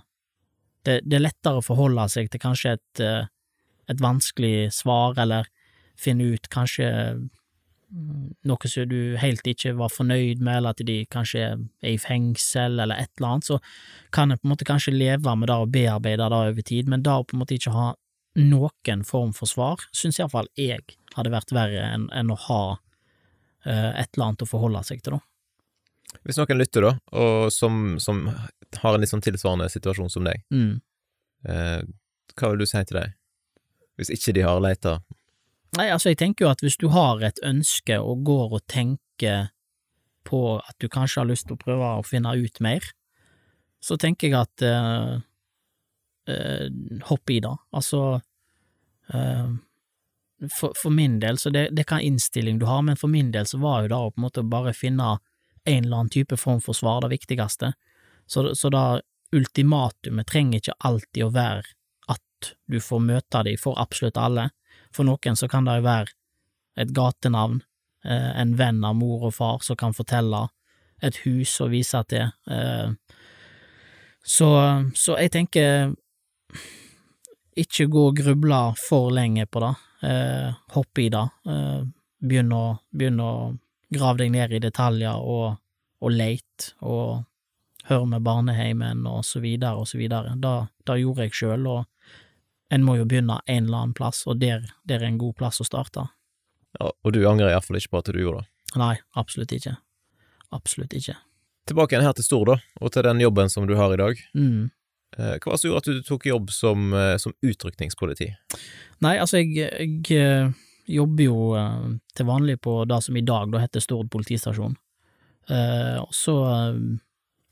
det, det er lettere å forholde seg til kanskje et, et vanskelig svar, eller finne ut kanskje mm, noe som du helt ikke var fornøyd med, eller at de kanskje er i fengsel, eller et eller annet, så kan en på en måte kanskje leve med det og bearbeide det over tid, men da å på en måte ikke ha noen form for svar, syns iallfall jeg hadde vært verre enn, enn å ha uh, et eller annet å forholde seg til, da. Hvis noen lytter, da, og som, som har en litt sånn tilsvarende situasjon som deg, Mm. uh, hva vil du si til dem? Hvis ikke de har leita? Nei, altså, jeg tenker jo at hvis du har et ønske og går og tenker på at du kanskje har lyst til å prøve å finne ut mer, så tenker jeg at eh, eh, hopp i det. Altså, eh, for, for min del, så det, det kan innstilling du har, men for min del så var jo det å på en måte bare finne en eller annen type form for svar det viktigste. Så, så da ultimatumet trenger ikke alltid å være du får møte dem for absolutt alle. For noen så kan det jo være et gatenavn, eh, en venn av mor og far som kan fortelle, et hus å vise til. Eh, så, så jeg tenker ikke gå og gruble for lenge på det. Eh, hopp i det. Begynn, å, begynn å grave deg ned i detaljer og, og lete, og hør med barneheimen og så videre og så videre. Det gjorde jeg sjøl, og en må jo begynne en eller annen plass, og der, der er en god plass å starte. Ja, og du angrer iallfall ikke på at du gjorde det. Nei, absolutt ikke. Absolutt ikke. Tilbake igjen her til Stord, da, og til den jobben som du har i dag. Mm. Eh, hva var det som gjorde at du tok jobb som, eh, som utrykningspoliti? Nei, altså, jeg, jeg eh, jobber jo til vanlig på det som i dag da heter Stord politistasjon. Og så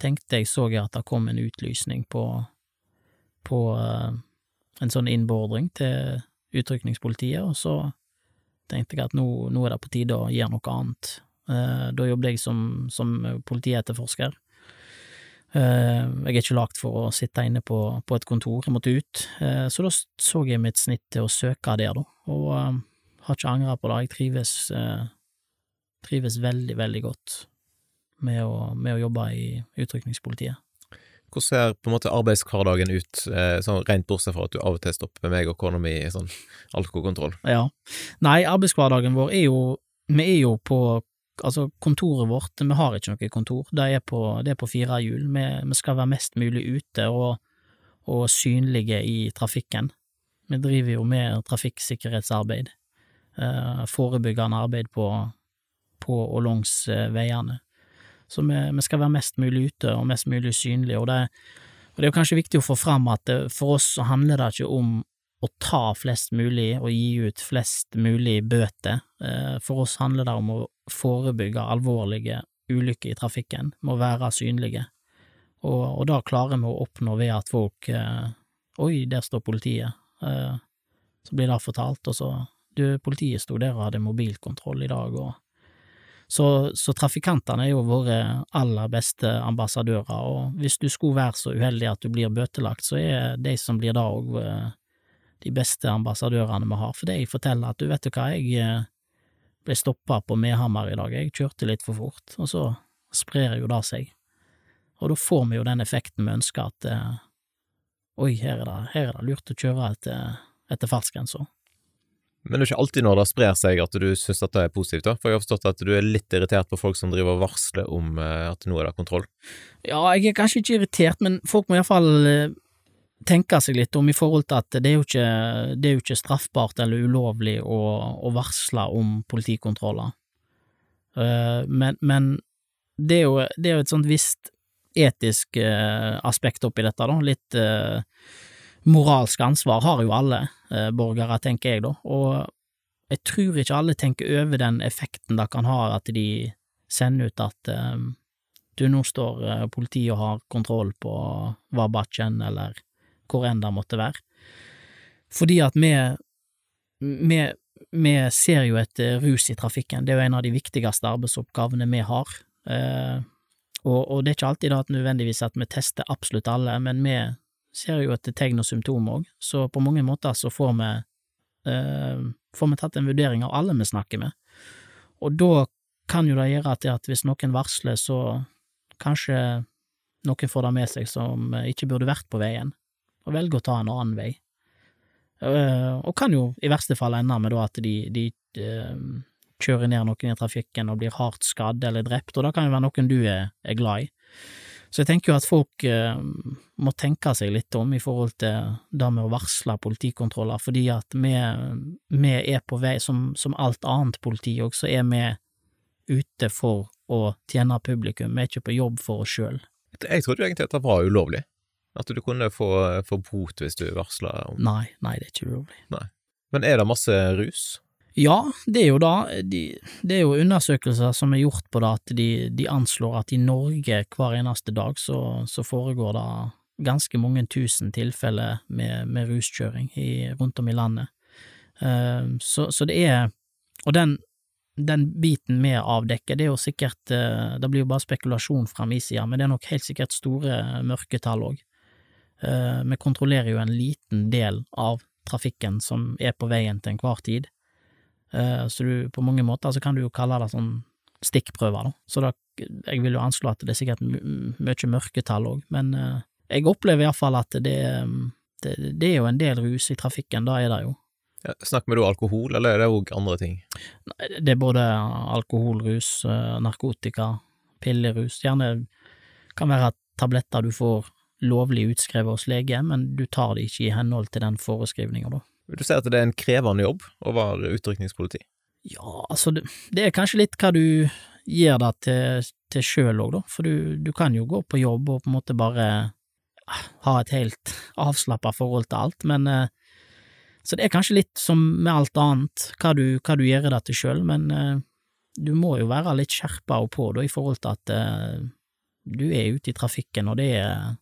tenkte jeg så jeg at det kom en utlysning på, på en sånn innbeordring til utrykningspolitiet, og så tenkte jeg at nå, nå, er det på tide å gjøre noe annet. Uh, da jobbet jeg som, som politietterforsker. Uh, jeg er ikke lagt for å sitte inne på, på et kontor, jeg måtte ut, så da så jeg mitt snitt til å søke der, da, og har ikke angra på det. Jeg trives, trives veldig, veldig godt med å, med å jobbe i utrykningspolitiet. Hvordan ser på en måte arbeidshverdagen ut, eh, sånn rent bortsett fra at du av og til stopper meg og kona mi i sånn alkoholkontroll? Ja. Nei, arbeidshverdagen vår er jo Vi er jo på Altså, kontoret vårt, vi har ikke noe kontor, det er på, det er på fire hjul. Vi, vi, skal være mest mulig ute og, og synlige i trafikken. Vi driver jo med trafikksikkerhetsarbeid, eh, forebyggende arbeid på, på og langs eh, veiene. Så vi, vi, skal være mest mulig ute og mest mulig synlige, og det, og det er jo kanskje viktig å få fram at det, for oss så handler det ikke om å ta flest mulig og gi ut flest mulig bøter. Eh, for oss handler det om å forebygge alvorlige ulykker i trafikken, med å være synlige. Og, og da klarer vi å oppnå ved at folk eh, Oi, der står politiet. Eh, så blir det fortalt, og så Du, politiet sto der og hadde mobilkontroll i dag, og så, så trafikantene er jo våre aller beste ambassadører, og hvis du skulle være så uheldig at du blir bøtelagt, så er de som blir da òg eh, de beste ambassadørene vi har, for de forteller at du vet du hva, jeg eh, ble stoppa på Mehammer i dag, jeg kjørte litt for fort, og så sprer jo det seg, og da får vi jo den effekten vi ønsker, at eh, oi, her er det, her er det lurt å kjøre etter, etter fartsgrensa. Men det er ikke alltid når det sprer seg at du syns at det er positivt, da? For jeg har forstått at du er litt irritert på folk som driver og varsler om eh, at nå er det kontroll? Ja, jeg er kanskje ikke irritert, men folk må iallfall eh, tenke seg litt om i forhold til at det er jo ikke, er jo ikke straffbart eller ulovlig å, å varsle om politikontroller. Uh, men, men det, er jo, det, er jo, et sånt visst etisk aspekt oppi dette, da. Litt moralsk ansvar har jo alle eh, borgere, tenker jeg da, og jeg tror ikke alle tenker over den effekten det kan ha at de sender ut at eh, du, nå står eh, politiet og har kontroll på Vabachen, eller hvor enn det måtte være. Fordi at vi, vi, vi ser jo et eh, rus i trafikken, det er jo en av de viktigste arbeidsoppgavene vi har. Eh, og, og, det er ikke alltid da at nødvendigvis at vi tester absolutt alle, men vi ser jo etter tegn og symptomer òg, så på mange måter så får vi, eh, får vi tatt en vurdering av alle vi snakker med, og da kan jo det gjøre til at hvis noen varsler, så kanskje noen får det med seg som ikke burde vært på veien, og velger å ta en annen vei. Uh, og kan jo i verste fall ende med da at de, de uh, kjører ned noen i trafikken og blir hardt skadd eller drept, og da kan jo være noen du er, er glad i. Så jeg tenker jo at folk eh, må tenke seg litt om i forhold til det med å varsle politikontroller, fordi at vi, vi er på vei, som, som alt annet politi òg, så er vi ute for å tjene publikum, vi er ikke på jobb for oss sjøl. Jeg trodde jo egentlig at det var ulovlig, at du kunne få, få bot hvis du varsla om Nei, nei, det er ikke ulovlig. Nei. Men er det masse rus? Ja, det er jo da, de, det er jo undersøkelser som er gjort på det, at de, de anslår at i Norge hver eneste dag så, så foregår det ganske mange tusen tilfeller med, med ruskjøring i, rundt om i landet. Uh, så, så, det er Og den, den biten vi avdekker, det er jo sikkert uh, Det blir jo bare spekulasjon fra min side, men det er nok helt sikkert store mørketall òg. Uh, vi kontrollerer jo en liten del av trafikken som er på veien til enhver tid. Eh, så du, på mange måter så kan du jo kalle det sånn stikkprøver, da. Så da, jeg vil jo anslå at det er sikkert mye mørketall òg, men uh, jeg opplever iallfall at det, det, det, er jo en del rus i trafikken, da er det jo. Ja, snakker vi da alkohol, eller er det òg andre ting? Det er både alkoholrus, rus, narkotika, pillerus, gjerne kan være tabletter du får lovlig utskrevet hos lege, men du tar det ikke i henhold til den foreskrivninga, da. Vil du si at det er en krevende jobb å være utrykningspoliti? Ja, altså, det, er kanskje litt hva du gir deg til, til sjøl òg, da, for du, du, kan jo gå på jobb og på en måte bare ah, ha et helt avslappa forhold til alt, men eh, Så det er kanskje litt som med alt annet, hva du, hva du gjør det til sjøl, men eh, du må jo være litt skjerpa på da, i forhold til at eh, du er ute i trafikken, og det er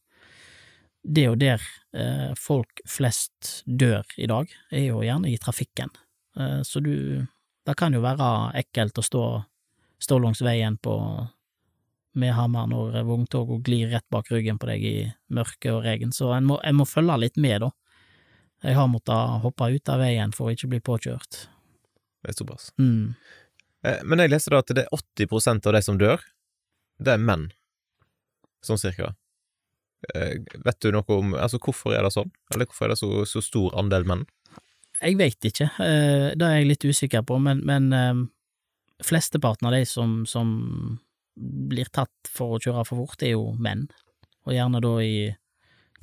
det er jo der eh, folk flest dør i dag, er jo gjerne i trafikken. Eh, så du Det kan jo være ekkelt å stå, stå langs veien på med hammer når vogntoget glir rett bak ryggen på deg i mørke og regn, så en må, en må følge litt med, da. Jeg har måttet hoppe ut av veien for å ikke bli påkjørt. Det er såpass. Mm. Eh, Men jeg leste da at det er 80% av de som dør, det er menn. Sånn cirka. Eh, Vet du noe om Altså, hvorfor er det sånn? Eller hvorfor er det så, så stor andel menn? Jeg veit ikke, eh, det er jeg litt usikker på, men, men eh, flesteparten av de som, som blir tatt for å kjøre for fort, er jo menn, og gjerne da i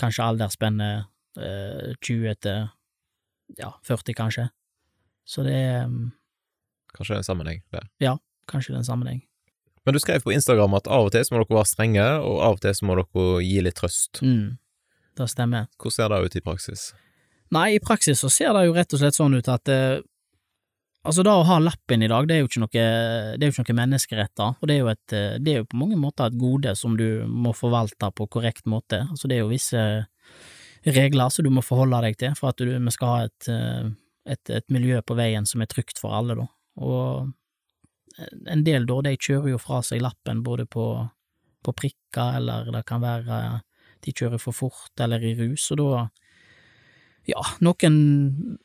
kanskje aldersspennet eh, 20 til ja, 40, kanskje. Så det er Kanskje det er en sammenheng der. kanskje den sammenheng. Men du skrev på Instagram at av og til så må dere være strenge, og av og til så må dere gi litt trøst. Mm, det stemmer. Hvordan ser det ut i praksis? Nei, i praksis så ser det jo rett og slett sånn ut at eh, Altså, det å ha lappen i dag, det er jo ikke noe, det er jo ikke noe menneskeretter, og det er, jo et, eh, det er jo på mange måter et gode som du må forvalte på korrekt måte. Altså, det er jo visse regler som du må forholde deg til for at du, vi skal ha et, eh, et, et miljø på veien som er trygt for alle, da. Og en del, da, de kjører jo fra seg lappen både på, på prikker, eller det kan være de kjører for fort eller i rus, og da ja, noen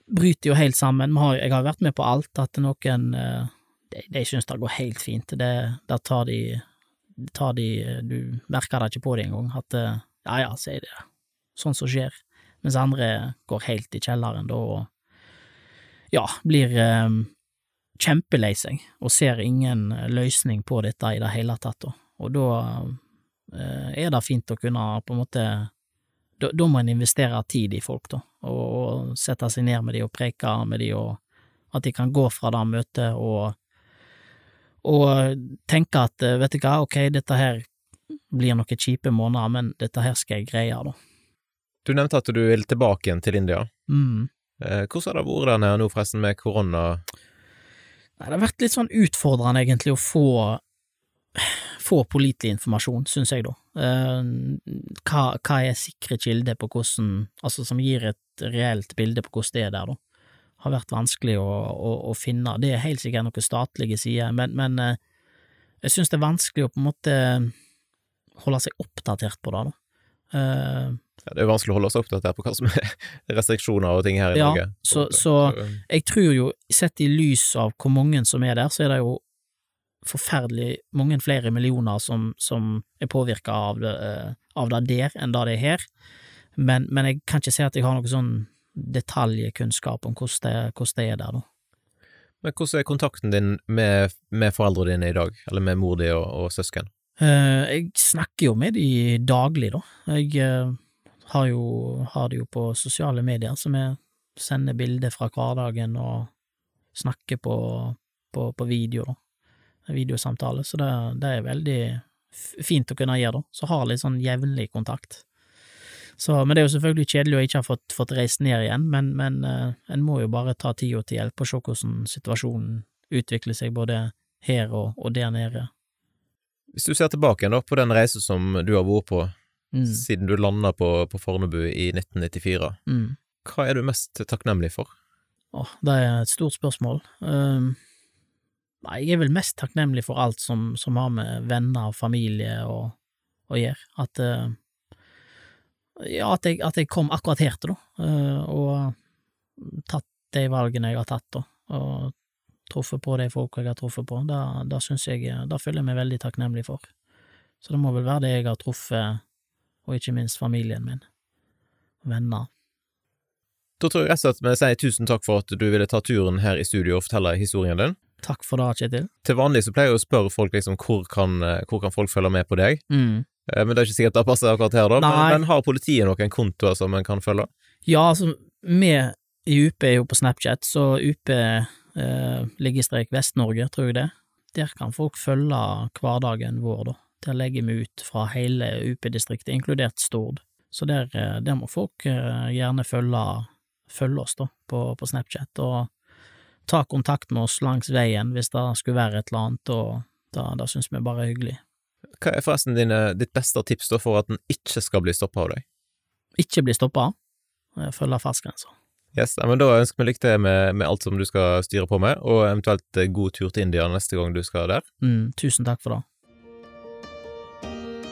bryter jo helt sammen. Jeg har vært med på alt, at noen eh, de, de synes det går helt fint. Det, der tar de, tar de Du merker det ikke på det engang, at eh, ja ja, så er det sånn som skjer. Mens andre går helt i kjelleren da og ja, blir eh, kjempelei seg og ser ingen løsning på dette i det hele tatt. Og da eh, er det fint å kunne på en måte da, da må en investere tid i folk, da, og, og sette seg ned med de og preke med de, og at de kan gå fra det møtet og, og tenke at eh, vet du hva, ok, dette her blir noen kjipe måneder, men dette her skal jeg greie, da. Du nevnte at du vil tilbake igjen til India. Mm. Eh, hvordan har det vært der nede nå, forresten, med korona? Det har vært litt sånn utfordrende, egentlig, å få få pålitelig informasjon, syns jeg, da. Eh, hva, hva er sikre kilder på hvordan Altså, som gir et reelt bilde på hvordan det er der, da. Har vært vanskelig å, å, å finne. Det er helt sikkert noen statlige sider, men, men eh, jeg syns det er vanskelig å på en måte holde seg oppdatert på det, da. Ja, det er jo vanskelig å holde oss oppdatert på hva som er restriksjoner og ting her i Ja, Norge. så- så- jeg tror jo, sett i lys av hvor mange som er der, så er det jo forferdelig mange flere millioner som, som er påvirka av, eh, av det der, enn det det er her. Men, men jeg kan ikke si at jeg har noe sånn detaljkunnskap om hvordan det, hvordan det er der, da. Men hvordan er kontakten din med, med foreldrene dine i dag, eller med mor di og, og søsken? Eh, jeg snakker jo med de daglig, da. Jeg eh, har jo har det jo på sosiale medier, som jeg sender bilder fra hverdagen og snakker på, på, på video, da. Videosamtale, så det, det er veldig fint å kunne gjøre, da. Så har litt sånn jevnlig kontakt. Så, men det er jo selvfølgelig kjedelig å ikke ha fått, fått reist ned igjen, men, men eh, en må jo bare ta tida til hjelp og se hvordan situasjonen utvikler seg både her og, og der nede. Hvis du ser tilbake igjen da på den reisen som du har vært på Mm. siden du landa på, på Fornebu i 1994, Mm. hva er du mest takknemlig for? Åh, det er et stort spørsmål. Ehm, nei, jeg er vel mest takknemlig for alt som, som har med venner og familie å, gjøre. At uh, Ja, at jeg, at jeg kom akkurat her til, da, eh, og tatt de valgene jeg har tatt, da, og truffet på de folka jeg har truffet på. da, da syns jeg da føler jeg meg veldig takknemlig for. Så det må vel være det jeg har truffet, og ikke minst familien min. Venner. Da tror jeg rett og slett vi sier tusen takk for at du ville ta turen her i studio og fortelle historien din. Takk for det, Kjetil. Til vanlig så pleier jeg å spørre folk liksom hvor kan, eh, hvor kan folk følge med på deg, Mm. Eh, men det er ikke sikkert det passer akkurat her, da. Men, Nei. men har politiet noen kontoer som en kan følge? Ja, altså, vi i UP er jo på Snapchat, så UP eh, liggestrek Vest-Norge, tror jeg det. Der kan folk følge hverdagen vår, da. Der legger vi ut fra hele UP-distriktet, inkludert Stord. Så der, eh, der må folk eh, gjerne følge, følge oss, da, på, på Snapchat, og ta kontakt med oss langs veien hvis det skulle være et eller annet, og da, da synes vi bare er hyggelig. Hva er forresten dine, ditt beste tips da for at den ikke skal bli stoppa av deg? Ikke bli stoppa, følge fartsgrensa. Yes, men Da ønsker vi lykke til med, med, alt som du skal styre på med, og eventuelt eh, god tur til India neste gang du skal der. Mm, tusen takk for det.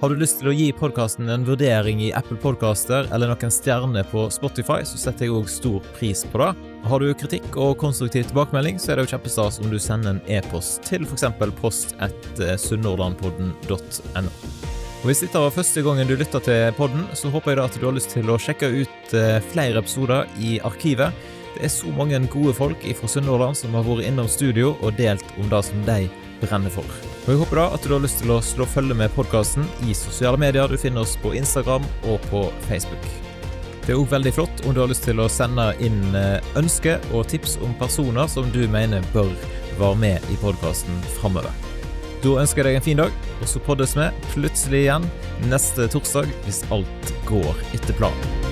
Har du lyst til å gi podkasten en vurdering i Apple Podcaster eller noen stjerner på Spotify, så setter jeg òg stor pris på det. Har du kritikk og konstruktiv tilbakemelding, så er det jo kjempestas om du sender en e-post til f.eks. post etter sunnhordlandpodden.no. Og Hvis dette var første gangen du lytta til podden, så håper jeg da at du har lyst til å sjekke ut eh, flere episoder i arkivet. Det er så mange gode folk fra Sunnhordland som har vært innom studio og delt om det som de brenner for. Og Jeg håper da at du har lyst til å slå følge med podkasten i sosiale medier. Du finner oss på Instagram og på Facebook. Det er òg veldig flott om du har lyst til å sende inn eh, ønsker og tips om personer som du mener bør være med i podkasten framover. Da ønsker jeg deg en fin dag, og så poddes vi plutselig igjen neste torsdag hvis alt går etter planen.